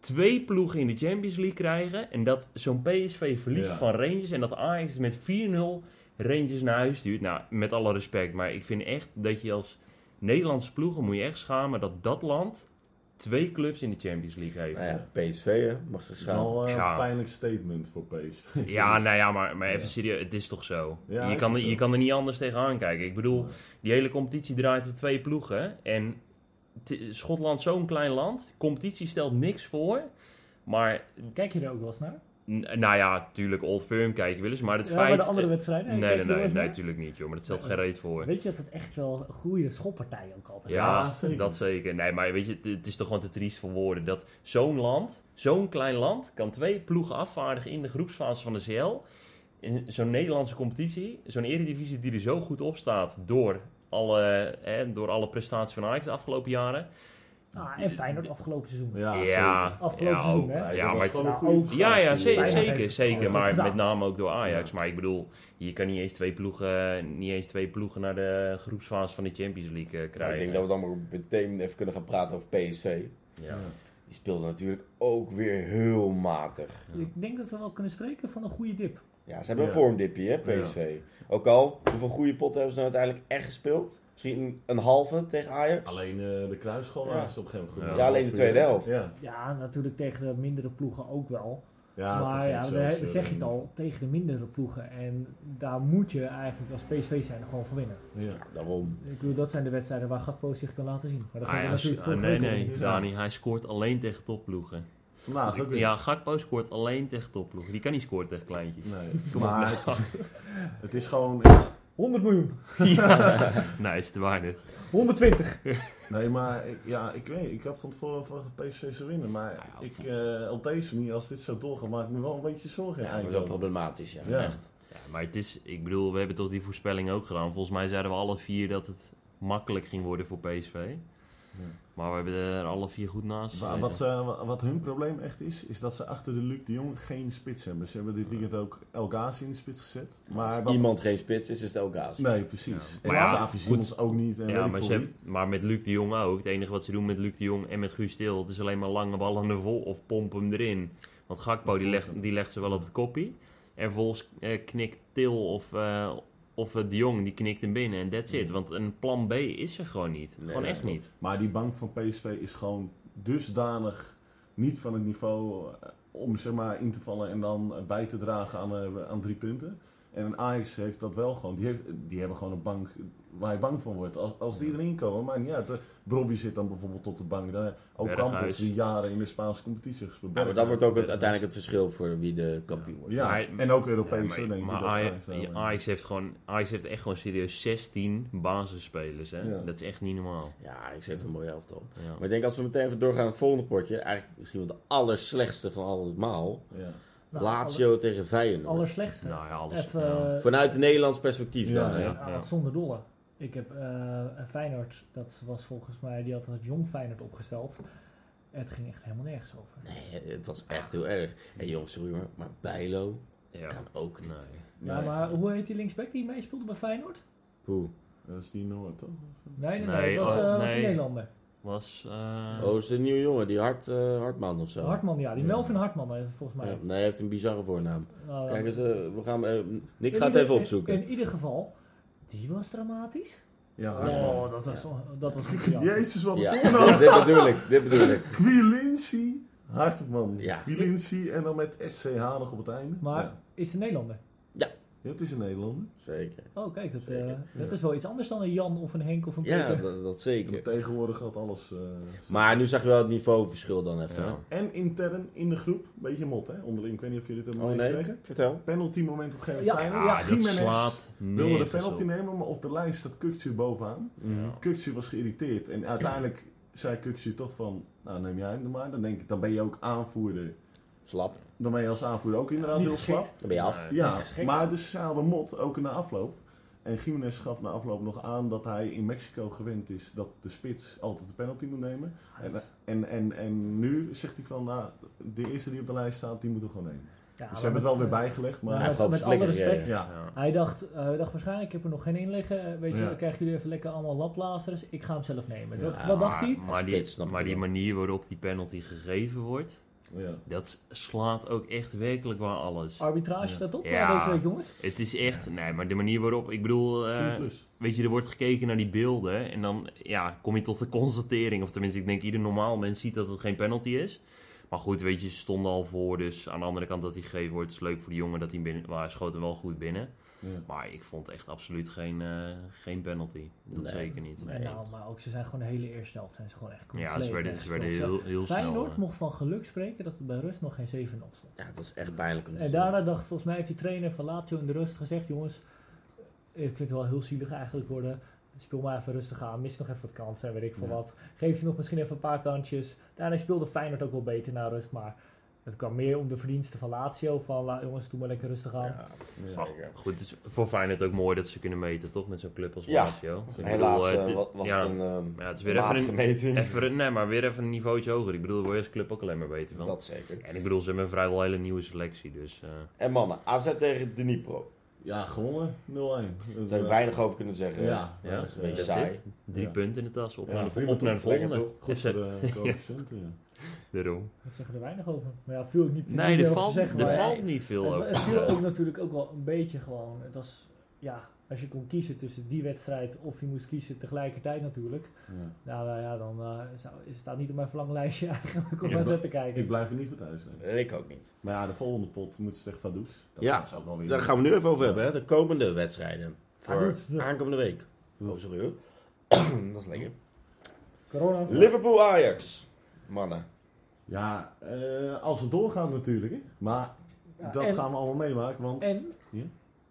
twee ploegen in de Champions League krijgen en dat zo'n PSV verliest Ja. van Rangers en dat Ajax met 4-0 Rangers naar huis stuurt. Nou, met alle respect, maar ik vind echt dat je als Nederlandse ploegen moet je echt schamen dat dat land twee clubs in de Champions League heeft. Nou ja, PSV, hè? Mag wel eh, Ja. een pijnlijk statement voor PSV. Ja, nou ja, maar, maar even Ja. serieus, het is toch zo? Ja, je, is kan, er- zo. je kan er niet anders tegenaan kijken. Ik bedoel, die hele competitie draait op twee ploegen. En Schotland, zo'n klein land. Competitie stelt niks voor. Maar, Kijk je er ook wel eens naar? Nou ja, natuurlijk Old Firm kijken willen ze. Maar het Ja, feit... bij de andere wedstrijden? Nee, nee, nee, natuurlijk niet, joh. Maar dat stelt geen reet voor. Weet je dat het echt wel een goede schoppartij ook altijd Ja, Ja, zeker. dat zeker. Nee, maar weet je, het- het is toch gewoon te triest voor woorden. Dat zo'n land, zo'n klein land, kan twee ploegen afvaardigen in de groepsfase van de CL. In zo'n Nederlandse competitie, zo'n eredivisie die er zo goed op staat door alle, hè, door alle prestaties van Ajax de afgelopen jaren. Ah, en Feyenoord afgelopen seizoen. Ja, ja, Afgelopen ja, seizoen, ook. hè? Ja, maar Ja, ja, zeker, zeker. Maar met name ook door Ajax. Ja. Maar ik bedoel, je kan niet eens twee ploegen, niet eens twee ploegen naar de groepsfase van de Champions League eh, Maar krijgen. ik denk dat we dan maar meteen even kunnen gaan praten over PSV. Ja. Die speelde natuurlijk ook weer heel matig. Ik denk dat we wel kunnen spreken van een goede dip. Ja, ze hebben een vormdipje, hè, PSV. Ook al, hoeveel goede potten hebben ze nou uiteindelijk echt gespeeld? Misschien een halve tegen Ajax? Alleen eh, de kruisschool Ja. was op een gegeven moment goed. Ja, alleen de tweede helft. Ja, Ja, natuurlijk tegen de mindere ploegen ook wel. ja maar ja, zoals, we eh, zeg je het al, tegen de mindere ploegen. En daar moet je eigenlijk als PSV zijn gewoon van winnen. Ja. Daarom. Ik bedoel, dat zijn de wedstrijden waar Gakpo zich kan laten zien. Maar dat Ah, ja, natuurlijk vorige nee, nee, niet. Dani, hij scoort alleen tegen topploegen. Vandaag ook weer. Ja, Gakpo scoort alleen tegen topploegen. Die kan niet scoren tegen kleintjes. Nee, Kom op maar nou. het, het is gewoon... 100 miljoen, ja. Nee, is te weinig. 120. Nee, maar ik, ja, ik weet ik had van tevoren dat PSV zou winnen. Maar Ja, ja, ik, eh, op deze manier, als dit zo doorgaat, maak ik me wel een beetje zorgen. Ja, in dat is wel problematisch, ja. Ja. Echt. Ja, maar het is, ik bedoel, we hebben toch die voorspelling ook gedaan. Volgens mij zeiden we alle vier dat het makkelijk ging worden voor PSV. Maar we hebben er alle vier goed naast. Wat, eh, wa- wat hun probleem echt is, is dat ze achter de Luc de Jong geen spits hebben. Ze hebben dit weekend ook El Ghazi in de spits gezet. Maar wat- iemand geen spits is, is het Elgaas. Nee, precies. Ja. En Maar ja, Simons ook niet. En weet ja, maar, ze hebben- maar met Luc de Jong ook. Het enige wat ze doen met Luc de Jong en met Guus Til, het is alleen maar lange ballen er vol of pompen hem erin. Want Gakpo die legt, die legt ze wel op het koppie. En vervolgens eh, knikt Til of, eh, of eh, de Jong, die knikt hem binnen. En that's it. Want een plan B is er gewoon niet. Nee, gewoon echt niet. Maar die bank van PSV is gewoon dusdanig niet van het niveau eh, om zeg maar in te vallen en dan eh, bij te dragen aan, aan drie punten. En een Ajax heeft dat wel gewoon. Die, heeft, die hebben gewoon een bank waar je bang van wordt. Als, als die erin komen, maakt niet uit. De- Brobby zit dan bijvoorbeeld op de bank. Dan, ook. Campos die jaren in de Spaanse competitie gespeeld. Ja, maar dat wordt ook het, uiteindelijk het verschil voor wie de kampioen wordt. Ja, Maar- en ook Ja, Europees, maar denk ik. maar dat Ajax, ja. Heeft gewoon, Ajax heeft echt gewoon serieus 16 basisspelers. Hè? Ja. Dat is echt niet normaal. Ja, Ajax heeft een mooie elftal. Ja. Maar ik denk als we meteen even doorgaan naar het volgende potje. Eigenlijk misschien wel de allerslechtste van allemaal. Ja. Nou, Lazio tegen aller- Feyenoord. Allerslechtste. Nou ja, alles. Even, ja. eh, Vanuit een Nederlands perspectief Ja, dan. ja. Ja, zonder dolle. Ik heb eh Feyenoord, dat was volgens mij, die had het jong Feyenoord opgesteld. Het ging echt helemaal nergens over. Nee, het was echt heel erg. En jongens, sorry hoor, maar Bijlo Ja. kan ook niet. Nee. Ja, maar hoe heet die linksback die meespeelde bij Feyenoord? Poeh. Dat is die Noord, toch? Nee, nee, nee, Nee, het was, oh, eh, was een nee. Nederlander. Was. eh, Oh, is een nieuwe jongen, die Hart, eh, Hartman of zo. Hartman, ja, die Ja. Melvin Hartman eh, volgens mij. Ja, nee, hij heeft een bizarre voornaam. Nou, Kijk eens, eh, we gaan, eh, Nick in gaat het even opzoeken. In, in ieder geval, die was dramatisch. Ja, Oh, dat was, dat was super jammer. Jezus, wat een Ja, voornaam. dit bedoel ik, dit bedoel ik. Quillinci Hartman. Ja. Quillinci en dan met SCH nog op het einde. Maar Ja. is een Nederlander? Ja, het is een Nederlander. Zeker. Oh, kijk, dat, Zeker. eh, dat Ja. is wel iets anders dan een Jan of een Henk of een Peter. Ja, dat, dat zeker. Tegenwoordig gaat alles... eh, Maar nu zag je wel het niveauverschil dan even. Ja. En intern in de groep, beetje mot hè, onderling. Ik weet niet of jullie het hebben Oh nee, vertel. Penalty moment op een gegeven Ja, moment. ja, Feyenoord. dat Gimenez slaat wilde de penalty op. nemen, maar op de lijst staat Kukcu bovenaan. Mhm. Kukcu was geïrriteerd en uiteindelijk zei Kukcu toch van, nou neem jij hem er maar. Dan denk ik, dan ben je ook aanvoerder. Slap. Dan ben je als aanvoerder ook inderdaad heel slap. Dan ben je af. Ja, maar dus ze hadden mot ook in de afloop. En Jiménez gaf na afloop nog aan dat hij in Mexico gewend is dat de spits altijd de penalty moet nemen. En, en, en, en nu zegt hij van, nou, de eerste die op de lijst staat, die moeten we gewoon nemen. Ja, Dus ze hebben het wel weer bijgelegd, maar... Ja, Hij met, alle respect. ja. Hij dacht, eh, hij dacht waarschijnlijk, ik heb er nog geen in liggen. eh, Weet je, Ja. dan krijgen jullie even lekker allemaal laplazers. Ik ga hem zelf nemen. Dat, Ja, dat dacht hij. Maar, die, maar manier waarop die penalty gegeven wordt, ja. dat slaat ook echt werkelijk waar alles. Arbitrage Ja. staat op Ja. eh, deze week, jongens. Het is echt, nee, maar de manier waarop, ik bedoel, eh, 10 plus. weet je, er wordt gekeken naar die beelden en dan ja, kom je tot de constatering, of tenminste, ik denk ieder normaal mens ziet dat het geen penalty is. Maar goed, weet je, ze stonden al voor, dus aan de andere kant dat hij gegeven wordt, is leuk voor die jongen dat hij binnen, maar hij schoot hem wel goed binnen. Ja. Maar ik vond echt absoluut geen, eh, geen penalty. Dat Nee. zeker niet. Nee. Nou, maar ook ze zijn gewoon de hele eerste helft zijn ze gewoon echt compleet Ja, ze werden, ze werden heel, heel snel. Feyenoord eh. mocht van geluk spreken dat het bij rust nog geen 7-0 stond. Ja, het was echt pijnlijk om te En zien. daarna dacht volgens mij heeft die trainer van Lazio in de rust gezegd, jongens, ik vind het wel heel zielig eigenlijk worden. Speel maar even rustig aan, mis nog even wat kansen en weet ik veel Ja. wat. Geef ze nog misschien even een paar kantjes. Daarna speelde Feyenoord ook wel beter na rust, maar het kwam meer om de verdiensten van Lazio. Van la- jongens, doe maar lekker rustig aan. Ja, Ja. zeker. Goed, het is voor Feyenoord ook mooi dat ze kunnen meten, toch? Met zo'n club als Ja. Lazio. Helaas bedoel, eh, dit- was ja, het een ehm, ja, het is weer even een, meting. even, een- nee, maar weer even een niveautje hoger. Ik bedoel, daar word je als club ook alleen maar beter van. Dat zeker. En ik bedoel, ze hebben een vrijwel hele nieuwe selectie, dus... eh, En mannen, AZ tegen Dnipro. Ja, gewonnen. 0-1. Dat Daar zou je weinig over kunnen zeggen. Ja, ja, dat is een beetje saai. Drie Ja. punten in de tas, op Ja, naar de, de volgende. Goed voor de. Daarom. Dat zeggen er weinig over. Maar ja, viel ik niet Nee, er over valt, zeggen, er maar- valt niet veel Het, over. het viel ook natuurlijk ook wel een beetje gewoon. Het was, ja, als je kon kiezen tussen die wedstrijd of je moest kiezen tegelijkertijd natuurlijk. ja. Nou, nou ja, dan eh, zou, is staat niet op mijn verlanglijstje eigenlijk om Ja, zet te kijken. Ik blijf er niet voor thuis. Hè. Eh, Ik ook niet. Maar ja, de volgende pot moeten ze tegen Vaduz. Dat Ja, ook wel weer Daar gaan we nu even over hebben, hè. De komende wedstrijden. Voor aankomende week. Oh, sorry hoor. dat is lekker. Corona. Liverpool-Ajax. Mannen. Ja, eh, als het doorgaat natuurlijk. Hè. Maar Ja, dat en- gaan we allemaal meemaken. Want En Ja?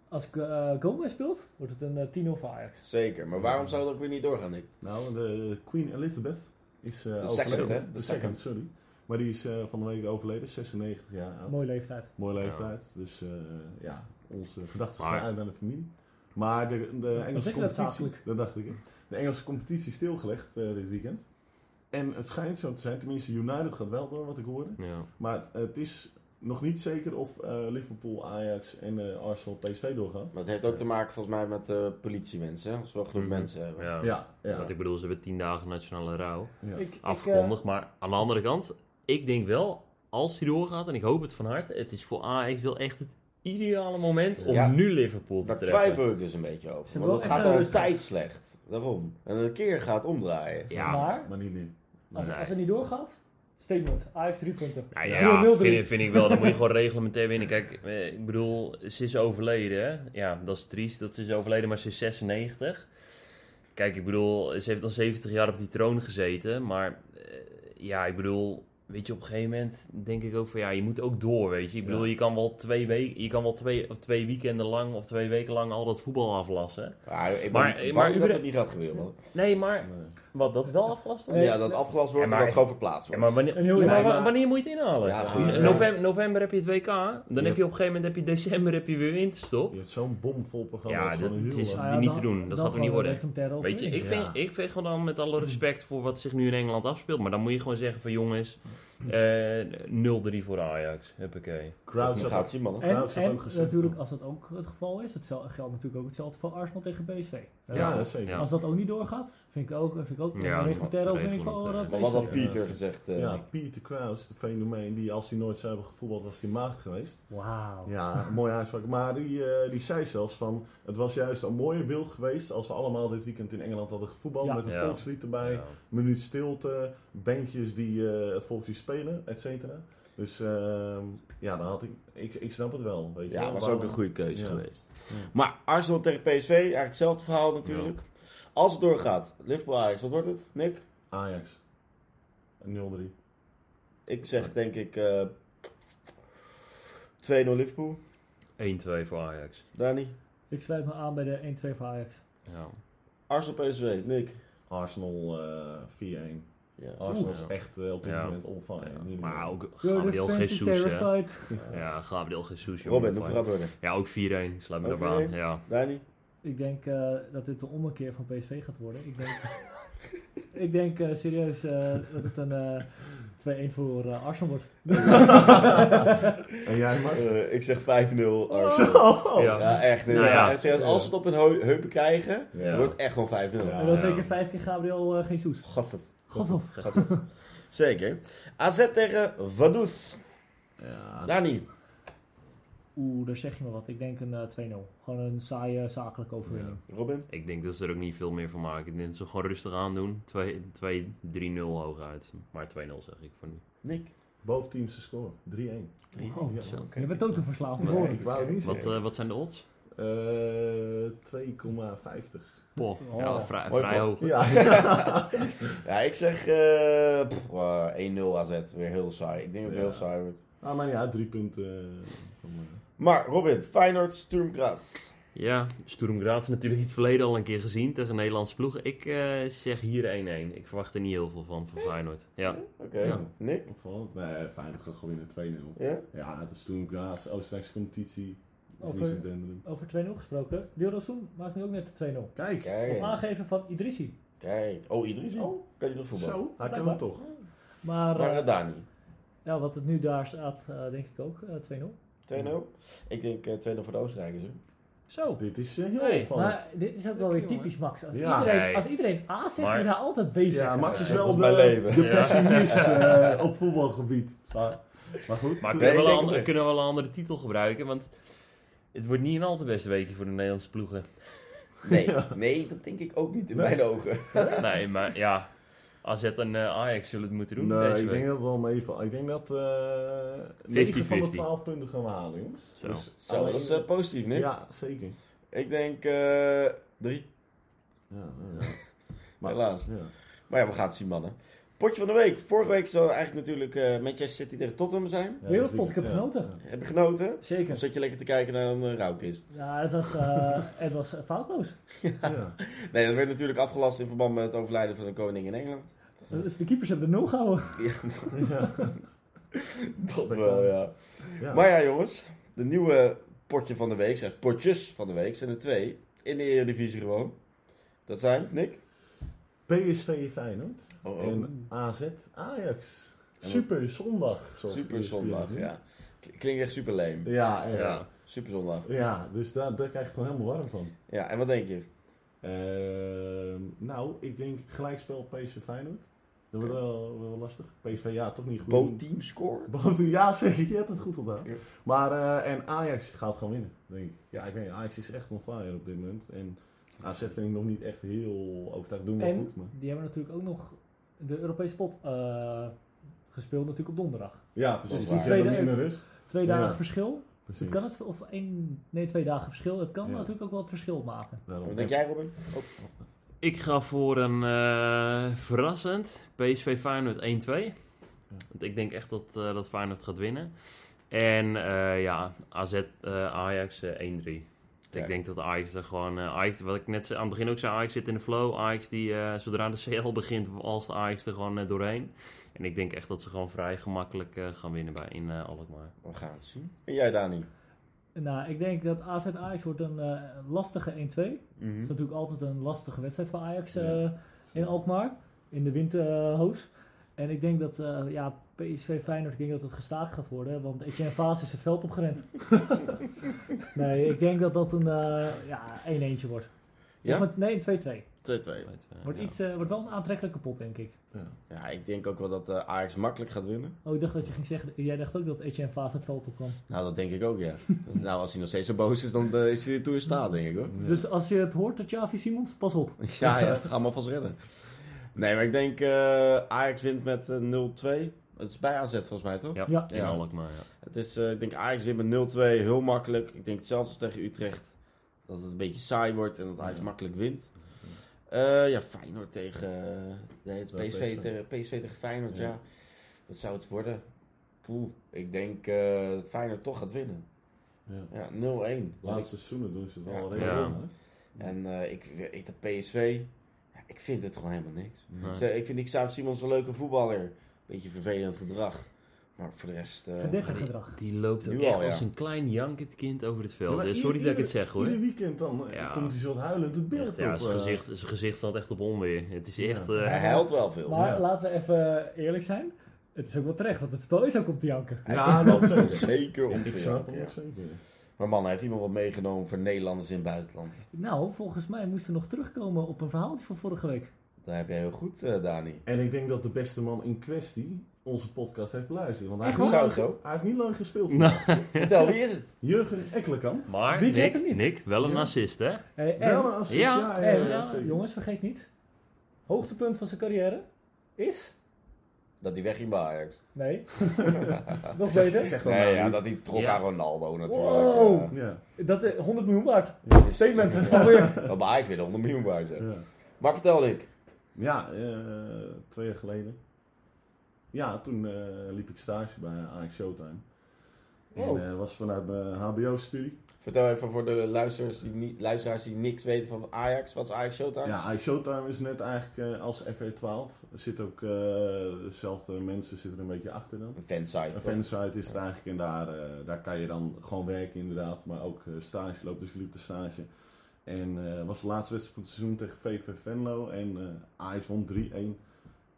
als uh, Gomez speelt, wordt het een eh, 10-0 voor Ajax. Zeker. Maar waarom zou het ook weer niet doorgaan, Nick? nou, de Queen Elizabeth is eh De overleden. second, hè? De De second. second, sorry. Maar die is eh, van de week overleden, 96 jaar oud. Mooie leeftijd. Mooie leeftijd. Dus eh, ja, onze gedachten Maar- gaan uit naar de familie. Maar de, de Engelse dat competitie, dat dacht ik. hè. De Engelse competitie is stilgelegd eh, dit weekend. En het schijnt zo te zijn, tenminste United gaat wel door wat ik hoorde. Ja. Maar het, het is nog niet zeker of eh, Liverpool, Ajax en eh, Arsenal PSV doorgaat. Maar het heeft ook te maken volgens mij met eh politiemensen. Als we wel genoeg Mhm. mensen hebben. Ja. Ja, ja. Want ik bedoel, ze hebben tien dagen nationale rouw ja. Ik, ik, afgekondigd. maar aan de andere kant, ik denk wel, als hij doorgaat, en ik hoop het van harte, het is voor Ajax wel echt het ideale moment om Ja. nu Liverpool te Daar treffen. twijfel ik dus een beetje over. Want het gaat al een tijd slecht. Daarom. En een keer gaat het omdraaien. Ja, maar Maar niet nu. Als, Nee. als het niet doorgaat, Statement. Ajax drie punten. Nou 0-0 ja, vind, vind ik wel. Dan moet je gewoon reglementair winnen. Kijk, eh, ik bedoel, ze is overleden. hè. Ja, dat is triest dat ze is overleden, maar ze is 96. Kijk, ik bedoel, ze heeft al 70 jaar op die troon gezeten. Maar eh, ja, ik bedoel, weet je, op een gegeven moment denk ik ook van ja, je moet ook door, weet je. Ik bedoel, Ja. je kan wel twee weken, je kan wel twee, of twee weekenden lang of twee weken lang al dat voetbal aflassen. Ja, ik ben Maar- bang maar dat het niet gaat gebeuren, man. Nee, maar Nee. Wat, dat is wel afgelast wordt? Ja, dat afgelast wordt Ja, maar- en dat gewoon verplaatst Ja, wordt. maar wanneer, ja, maar wanneer moet je het inhalen? Ja, goed. ja. November, november heb je het WK. Dan heb je op een gegeven moment heb je december heb je weer winterstop. Je hebt zo'n bomvol programma. Ja, dat is niet dan- te doen. Dat gaat er niet worden. Weet je, ik vind, ik vind gewoon dan met alle respect voor wat zich nu in Engeland afspeelt. Maar dan moet je gewoon zeggen van jongens, eh 0-3 voor Ajax. Huppakee. Crowd zat gaat man. En, Crowd had en ook gezegd, natuurlijk, als dat ook het geval is, hetzelfde geldt natuurlijk ook hetzelfde voor Arsenal tegen PSV. Ja, Eh, dat zeker. Ja. Als dat ook niet doorgaat, vind ik ook, vind ik ook Ja, een reglementaire overwinning voor reglementaire. eh, Maar wat had. Pieter Ja. gezegd? eh, Ja? Pieter Kraus, de fenomeen, die als hij nooit zou hebben gevoetbald, was hij maagd geweest. Wauw. Ja, een mooie uitspraak. Maar die, eh, die zei zelfs van, het was juist een mooier beeld geweest als we allemaal dit weekend in Engeland hadden gevoetbald. Ja. Met het Ja. volkslied erbij, Ja. minuut stilte, bankjes die eh, het volkslied spelen, et cetera. Dus ehm, ja, dan had ik, ik, ik snap het wel. Weet je Ja, wel. was ook een goede keuze Ja. geweest. Ja. Maar Arsenal tegen PSV, eigenlijk hetzelfde verhaal natuurlijk. Als het doorgaat, Liverpool Ajax, wat wordt het, Nick? Ajax. Een 0-3. Ik zeg denk ik eh 2-0 Liverpool. 1-2 voor Ajax. Dani? Ik sluit me aan bij de 1-2 voor Ajax. Ja. Arsenal PSV, Nick? Arsenal eh 4-1. Ja. Arsenal is echt eh, op dit Ja. moment on fire. Ja. Niet Maar ook Gabriel Jesus. Ja, Gabriel Jesus. Robin, hoeveel gaat het worden? Ja, ook 4-1. Sluit me daarbij aan. 4-1? Ja. Dani? Ik denk eh, dat dit de ommekeer van PSV gaat worden. Ik denk, ik denk eh, serieus eh, dat het een eh 2-1 voor Arsenal wordt. En jij, Max? Ik zeg 5-0 Arsenal. Ja. Ja, echt. Nee, Nou ja. echt serieus, als ze het op hun heu- heupen krijgen, Ja. wordt het echt gewoon 5-0. Ja. en dan ja. zeker vijf keer Gabriel Jesus. God, het. God. Gaat het. Zeker. AZ tegen Vaduz. Ja, Dani? Oeh, daar zeg je me wat. Ik denk een eh 2-0. Gewoon een saaie zakelijke overwinning. Robin? Ik denk dat ze er ook niet veel meer van maken. Ik denk dat ze gewoon rustig aan doen. 2-3-0 hooguit. Maar 2-0 zeg ik voor nu. Nick? both teams te scoren. 3-1. Oh, ja. Je bent ook te verslaafd. Wat, eh, wat zijn de odds? Eh 2,50. Poh, Oh. ja, vrij, Mooi vrij hoog. Ja. Ja, ik zeg eh, pff, eh, 1-0 AZ. Weer heel saai. Ik denk dat het Ja. heel saai wordt. ah, maar ja, drie punten. eh, eh, Maar Robin, Feyenoord, Sturm Graz. Ja, Sturm Graz is natuurlijk in het verleden al een keer gezien tegen Nederlandse ploegen. Ik eh, zeg hier 1-1. Ik verwacht er niet heel veel van, van Feyenoord. Ja. Oké. Ja. Nick? Nee, Feyenoord gaat gewoon winnen 2-0. Ja? Ja, het is toen Graas, Oostenrijkse competitie. Dat is Over-. Over 2-0 gesproken. Dilrosun maakt nu ook net de 2-0. Kijk. Kijk. Op aangeven van Idrissi. Kijk. Oh, Idrissi? Oh. Kan je nog voetballen? Zo, hij kan het toch. Maar Maar eh, eh, Dani? ja, wat het nu daar staat, eh, denk ik ook eh, 2-0. 2-0? Ik denk eh, 2-0 voor de Oostenrijkers. Hè? Zo. Dit is eh, heel Nee, opvallend. Maar dit is ook wel weer typisch Max. Als, Ja. iedereen, Nee. als iedereen A zegt, Maar- daar altijd bezig. Ja, Max is wel is de, mijn leven. de pessimist eh, op voetbalgebied. Maar, maar goed. Maar kunnen, we wel een, kunnen we wel een andere titel gebruiken? Want het wordt niet een al te beste weekje voor de Nederlandse ploegen. Nee, nee, dat denk ik ook niet in Nee. mijn ogen. nee, maar ja. AZ en eh, Ajax zullen het moeten doen Nee, deze ik week. denk dat het wel meevalt. Ik denk dat eh 9 van de 50-50. 12 punten gaan we halen, jongens. Zo. Dus Zo, alleen- dat is eh, positief, Nick. Ja, zeker. Ik denk eh drie. Ja, ja. Maar, Helaas. Ja. Maar ja, we gaan het zien, mannen. Potje van de week. Vorige week zou eigenlijk natuurlijk eh, Manchester City tegen Tottenham zijn. Ja, Wereldpot, ik heb ja, genoten. Heb je genoten? Of Zeker. zat je lekker te kijken naar een uh, rouwkist? Ja, het was, eh, het was foutloos. Ja. Nee, dat werd natuurlijk afgelast in verband met het overlijden van een koning in Engeland. Dus de keepers hebben de nul gehouden. Ja, Ja. dat wel, ja. Ja. Maar ja, jongens. De nieuwe potje van de week, zeg potjes van de week, zijn er twee. In de Eredivisie gewoon. Dat zijn, Nick? PSV Feyenoord Oh, en AZ Ajax. Super zondag. Super zondag, ja. Klinkt echt super leem. Ja, echt. Ja, Ja. super zondag. dus daar, daar krijg je gewoon helemaal warm van. Ja, en wat denk je? Ehm, nou, ik denk gelijkspel PSV Feyenoord. Dat wordt wel, wel lastig. PSV ja, toch niet goed. Both team score? Ja, zeg ik. Je hebt het goed gedaan. Ja. Maar, eh, en Ajax gaat gewoon winnen, denk ik. Ja, ik weet Ajax is echt on fire op dit moment. En AZ vind ik nog niet echt heel overtuigd. Doen En goed, maar... die hebben natuurlijk ook nog de Europese pot eh, gespeeld natuurlijk op donderdag. Ja, precies. is Die Tweede- minder rust. Twee Ja. dagen verschil. Precies. Kan het, of één, nee, twee dagen verschil. Het kan Ja. natuurlijk ook wel het verschil maken. Daarom. Wat denk jij, Robin? Oh. Ik ga voor een eh, verrassend PSV Feyenoord 1-2. Want ik denk echt dat, eh, dat Feyenoord gaat winnen. En eh, ja, AZ eh, Ajax eh, 1-3. Ja. Ik denk dat Ajax er gewoon... eh, Ajax, wat ik net aan het begin ook zei, Ajax zit in de flow. Ajax die, eh, zodra de CL begint, als de Ajax er gewoon eh, doorheen. En ik denk echt dat ze gewoon vrij gemakkelijk eh, gaan winnen bij, in Alkmaar. We gaan het zien. En jij, Dani? Nou, ik denk dat AZ Ajax wordt een lastige 1-2. Dat is natuurlijk altijd een lastige wedstrijd voor Ajax eh, Ja. in Alkmaar. In de winterhoos. En ik denk dat eh, ja, PSV Feyenoord, ik denk dat het gestaakt gaat worden. Want Etienne Vaas is het veld opgerend. nee, ik denk dat dat een eh, ja, 1-1'tje wordt. Ja? Of met- nee, 2-2. 2-2. Wordt, Ja. iets, eh, wordt wel een aantrekkelijke pot, denk ik. Ja. Ja, ik denk ook wel dat eh, Ajax makkelijk gaat winnen. Oh, ik dacht dat je ging zeggen, jij dacht ook dat Etienne Vaas het veld op kwam. Nou, dat denk ik ook, ja. nou, als hij nog steeds zo boos is, dan eh, is hij er toe in staat, denk ik hoor. Ja. Dus als je het hoort, dat Javi Simons, pas op. Ja, ja, ga maar vast redden. Nee, maar ik denk eh, Ajax wint met eh, 0-2. Het is bij AZ volgens mij, toch? Ja, Ja. in Ja. Alkmaar, ja. Het is, eh, ik denk Ajax wint met 0-2, heel makkelijk. Ik denk hetzelfde als tegen Utrecht. Dat het een beetje saai wordt en dat Ajax Ja. makkelijk wint. Eh, ja, Feyenoord tegen... eh, nee, het is PSV, tegen, PSV tegen Feyenoord, ja. Ja. Wat zou het worden? Poeh, ik denk eh, dat Feyenoord toch gaat winnen. Ja. Ja, 0-1. De laatste seizoenen doen ze het wel Ja. redelijk? En eh, ik, ik de PSV, ik vind het gewoon helemaal niks. Nee. Ik vind Xavi Simons een leuke voetballer. Beetje vervelend gedrag. Maar voor de rest... eh, die- gedrag. Die loopt ook Nu echt al, ja. als een klein jankend kind over het veld. Ja, maar ieder- Sorry dat ik het zeg hoor. Ieder weekend dan eh, Ja. komt hij zo huilend het beeld Echt, ja, op. zijn eh. gezicht, zijn gezicht staat echt op onweer. Het is echt... Ja. eh, hij huilt wel veel. Maar Ja. laten we even eerlijk zijn. Het is ook wel terecht, want het spel is ook om te janken. Ja, dat zeker. Zeker om Ik te snap janken, hem ja. ook zeker. Maar man, heeft iemand wat meegenomen voor Nederlanders in het buitenland? Nou, volgens mij moesten we nog terugkomen op een verhaaltje van vorige week. Dat heb jij heel goed, eh, Dani. En ik denk dat de beste man in kwestie onze podcast heeft beluisterd. Want hij, Echt heeft, niet lang, Zou het hij heeft niet lang gespeeld. Nou. Vertel, wie is het? Jurgen Ekkelenkamp. Maar Wie Nick, niet? Nick, wel een Ja. assist hè? Hey, en, Wel een assist, Ja. ja, ja, en, ja, zeker. jongens, vergeet niet. Hoogtepunt van zijn carrière is... Dat hij wegging bij Ajax. Nee. Nog beter. Zeg dat Nee, nou ja, dat hij trok Ja. aan Ronaldo natuurlijk. Wow. eh. Ja. Dat is 100 miljoen waard. Dus- Statement. Alweer. Wel bij Ajax weer de 100 miljoen zijn. Ja. Maar vertel ik. Ja, eh, twee jaar geleden. Ja, toen eh, liep ik stage bij Ajax Showtime. En eh was vanuit mijn HBO-studie. Vertel even voor de luisteraars die, niet, luisteraars die niks weten van Ajax. Wat is Ajax Showtime? Ja, Ajax Showtime is net eigenlijk eh, als FE12. Er zitten ook eh, dezelfde mensen zitten er een beetje achter dan. Een fansite. Een fansite is het eigenlijk en daar, daar kan je dan gewoon werken inderdaad, maar ook stage lopen, dus ik liep de stage. En eh was de laatste wedstrijd van het seizoen tegen VV Venlo en Ajax won 3-1.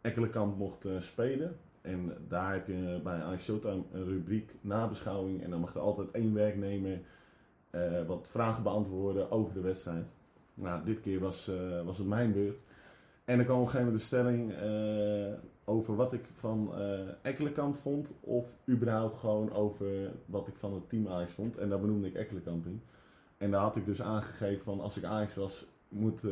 Ekkelenkamp mocht spelen en daar heb je bij Ajax Showtime een rubriek nabeschouwing en dan mag er altijd één werknemer eh, wat vragen beantwoorden over de wedstrijd. Nou, dit keer was, eh, was het mijn beurt. En er kwam op een gegeven moment de stelling eh, over wat ik van Ekkelenkamp vond. Of überhaupt gewoon over wat ik van het team Ajax vond. En daar benoemde ik Ekkelenkamp in. En daar had ik dus aangegeven van als ik Ajax was, moet,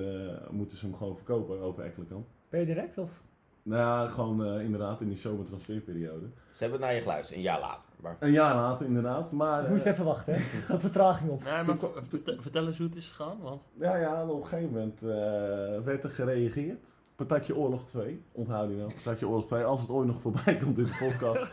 moeten ze hem gewoon verkopen over Ekkelenkamp. Ben je direct of? Nou ja, gewoon eh, inderdaad in die zomertransferperiode. Ze hebben naar je geluisterd, een jaar later. Maar Een jaar later inderdaad, maar... Je moest eh, even wachten, hè? Er zat vertraging op. Nee, maar Toen- vertel, vertel eens hoe het is gegaan. Want Ja, ja, op een gegeven moment eh, werd er gereageerd. Patatje Oorlog 2, onthoud die nou. Patatje Oorlog 2, als het ooit nog voorbij komt in de podcast.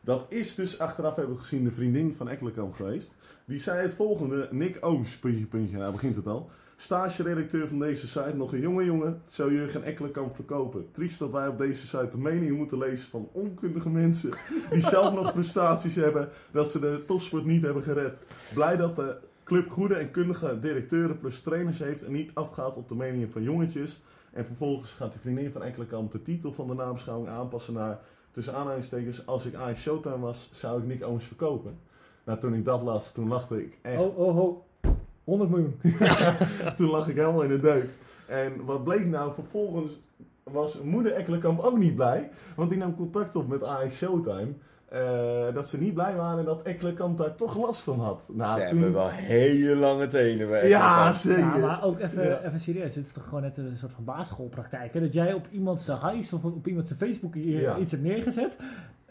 Dat is dus, achteraf hebben we het gezien, de vriendin van Ekkelenkamp geweest. Die zei het volgende, Nick Ooms, puntje, puntje, nou begint het al. Stage-redacteur van deze site, nog een jonge jongen, zou Jurgen Ekkelenkamp verkopen. Triest dat wij op deze site de meningen moeten lezen van onkundige mensen die zelf nog frustraties hebben dat ze de topsport niet hebben gered. Blij dat de club goede en kundige directeuren plus trainers heeft en niet afgaat op de meningen van jongetjes. En vervolgens gaat die vriendin van Ekkelenkamp de titel van de naamschouwing aanpassen naar tussen aanhalingstekens, als ik Ajax Showtime was, zou ik Nick Ooms verkopen. Nou, toen ik dat las, toen lachte ik echt. Oh, oh, oh. 100 miljoen. Toen lag ik helemaal in de deuk. En wat bleek nou, vervolgens was moeder Ekkelenkamp ook niet blij. Want die nam contact op met Ajax Showtime. eh, dat ze niet blij waren dat Ekkelenkamp daar toch last van had. Nou, Ze toen- hebben wel hele lange tenen. bij Ja, zeker. Ja, maar ook even, Ja. even serieus. Het is toch gewoon net een soort van basisschoolpraktijk. Hè? Dat jij op iemand zijn huis of op iemand zijn Facebook Ja. iets hebt neergezet.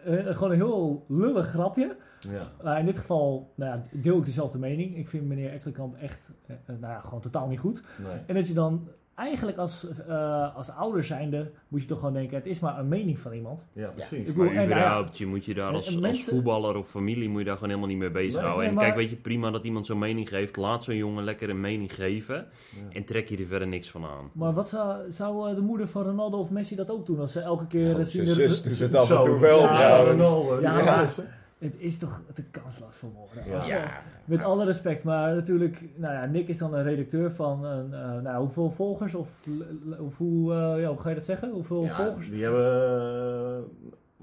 Eh, gewoon een heel lullig grapje. Ja. Maar in dit geval nou ja, deel ik dezelfde mening. Ik vind meneer Ekkelenkamp echt eh, eh, nou ja, gewoon totaal niet goed. Nee. En dat je dan eigenlijk als, eh, als ouder zijnde moet je toch gewoon denken... het is maar een mening van iemand. Ja, precies. Ik bedoel, Maar en, nou ja, überhaupt, je moet je daar als, als voetballer of familie moet je daar gewoon helemaal niet mee bezighouden. Nee, en maar- kijk, weet je, prima dat iemand zo'n mening geeft. Laat zo'n jongen lekker een mening geven. Ja. En trek je er verder niks van aan. Maar wat zou, zou de moeder van Ronaldo of Messi dat ook doen? Als ze elke keer Oh, zien... Zijn zus doet het af en toe wel ja, trouwens. Ronaldo, Ja, maar-? Het is toch te kansloos voor woorden. Ja. Eh, Met alle respect, maar natuurlijk, nou ja, Nick is dan een redacteur van, een, eh, nou, hoeveel volgers of, of hoe, eh, ja, hoe ga je dat zeggen? Hoeveel Ja, volgers? die hebben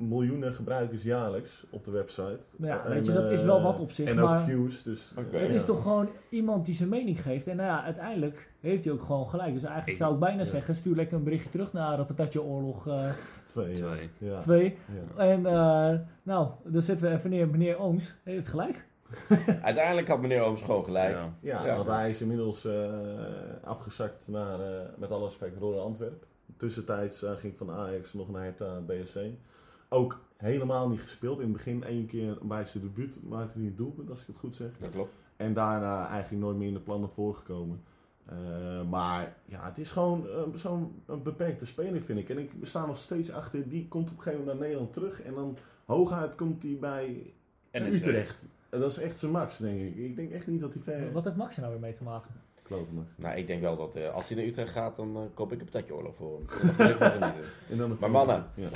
miljoenen gebruikers jaarlijks op de website. Ja, En, weet je, dat is eh, wel wat op zich, En maar- ook views, dus... Het ja. is toch gewoon iemand die zijn mening geeft. En nou ja, uiteindelijk heeft hij ook gewoon gelijk. Dus eigenlijk Ik- zou ik bijna ja. zeggen, stuur lekker een berichtje terug naar uh, Patatje Oorlog eh, Twee, ja. Twee. Ja. 2. Ja. En eh, nou, dan zetten we even neer, meneer Ooms heeft gelijk. Uiteindelijk had meneer Ooms gewoon gelijk. Ja. Ja, Ja. want hij is inmiddels eh, afgezakt naar, eh, met alle respect, Rode Antwerp. Tussentijds eh, ging van Ajax nog naar Hertha BSC. Ook helemaal niet gespeeld. In het begin één keer bij zijn debuut maakte hij een doelpunt, als ik het goed zeg. Dat klopt. En daarna eigenlijk nooit meer in de plannen voorgekomen. Eh, maar ja, het is gewoon eh, zo'n een beperkte speler, vind ik. En ik sta nog steeds achter, die komt op een gegeven moment naar Nederland terug. En dan hooguit komt hij bij. Utrecht. En dat is echt zijn max, denk ik. Ik denk echt niet dat hij ver... Wat heeft Max er nou weer mee te maken? Klote max. Nou, ik denk wel dat eh, als hij naar Utrecht gaat, dan koop ik een patatje oorlog voor hem. En dan Maar mannen. Ja.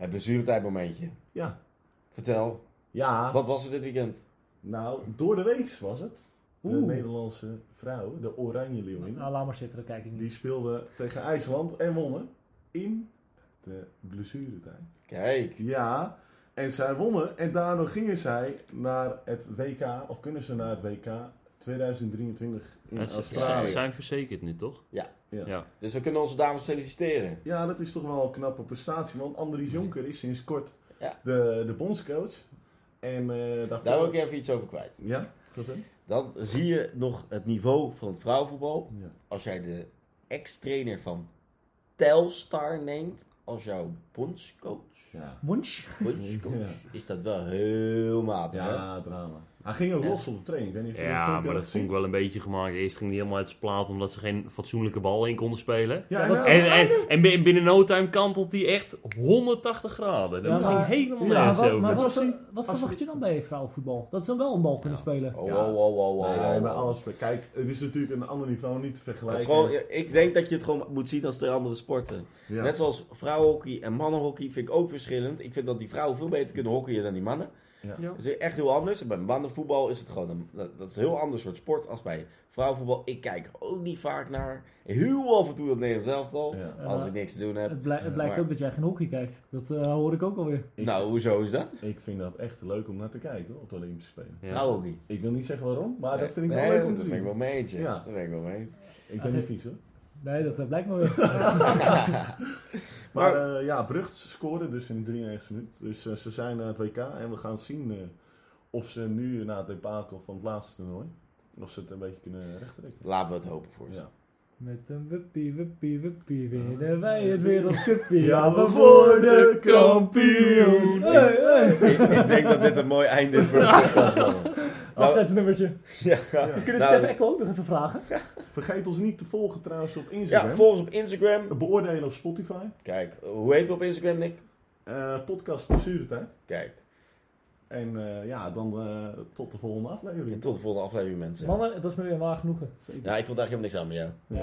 Het blessuretijdmomentje. Ja. Vertel, ja, wat was er dit weekend? nou, door de week was het. De Oeh. Nederlandse vrouw, de Oranje Leeuwin, Nou, laat maar zitten, dat kijk ik niet. die speelde tegen IJsland en wonnen in de blessuretijd. Kijk, Ja, en zij wonnen en daardoor gingen zij naar het WK, of kunnen ze naar het WK 2023 in Ja, ze, ze Australië. zijn verzekerd nu, toch? Ja. Ja. dus we kunnen onze dames feliciteren. Ja, dat is toch wel een knappe prestatie, want Andries Jonker is sinds kort Ja. de, de bondscoach. En eh daarvoor... Daar wil ik even iets over kwijt. Ja, dat hè? Dan zie je nog het niveau van het vrouwenvoetbal. Ja. Als jij de ex-trainer van Telstar neemt als jouw bondscoach. Ja. Bondscoach Ja. is dat wel heel matig. hè? Ja, drama. Hij ging ook Ja. los op de training. Ik weet niet of Ja, maar dat vond ik wel een beetje gemaakt. Eerst ging hij helemaal uit zijn plaat omdat ze geen fatsoenlijke bal in konden spelen. Ja, Ja, en En, en, en bin- binnen no time kantelt hij echt 180 graden. Dat Ja, ging maar- helemaal Ja, nergens maar wat, maar verwacht je- dan bij vrouwenvoetbal? Dat ze dan wel een bal kunnen spelen. Oh, oh, oh, oh, oh, Nee, met alles. Kijk, het is natuurlijk een ander niveau, niet te Het is vergelijken. gewoon, ik denk dat je het gewoon moet zien als twee andere sporten. Ja. Net zoals vrouwenhockey en mannenhockey vind ik ook verschillend. Ik vind dat die vrouwen veel beter kunnen hockeyen dan die mannen. Ja. Ja. Dat is echt heel anders. Bij mannenvoetbal is het gewoon een, dat, dat is een heel ander soort sport als bij vrouwenvoetbal. Ik kijk er ook niet vaak naar. Heel af en toe dat Nederlands elftal. Ja. Als ik niks te doen heb. Het, blij- het blijkt Maar- ook dat jij geen hockey kijkt. Dat eh, hoor ik ook alweer. Ik, Nou, hoezo is dat? ik vind dat echt leuk om naar te kijken hoor, op de Olympische Spelen. Ja. Vrouwenhockey. Ik wil niet zeggen waarom, maar dat vind ik Nee, wel leuk om te dat ben ik zien. wel mee eens. Ja. Ja. Dat ben ik wel mee eens. Ik ben niet vies hoor. Nee, dat blijkt maar weer. Maar eh, ja, Brugt scoren dus in de 93 minuut. Dus eh, ze zijn naar het WK en we gaan zien eh, of ze nu na het debakel van het laatste toernooi, of ze het een beetje kunnen rechttrekken. Laten we het hopen voor ze. Ja. Met een wuppie, wuppie, wuppie winnen wij het wereldcupje. Ja, we worden kampioen. Hey, hey. Ik, ik denk dat dit een mooi einde is voor de. Nou, Afscheidsnummertje. ja. Ja. We kunnen Nou, Stef Echo ook nog even vragen. Vergeet ons niet te volgen trouwens op Instagram. ja, volg ons op Instagram. Beoordelen op Spotify. Kijk, hoe heet we op Instagram, Nick? Eh, podcast Blessuretijd. Kijk, En eh, ja, dan eh, tot de volgende aflevering. tot de volgende aflevering, mensen. Mannen, het was me weer waar genoegen. Zeker. Ja, ik vond daar helemaal niks aan met jou. Ja.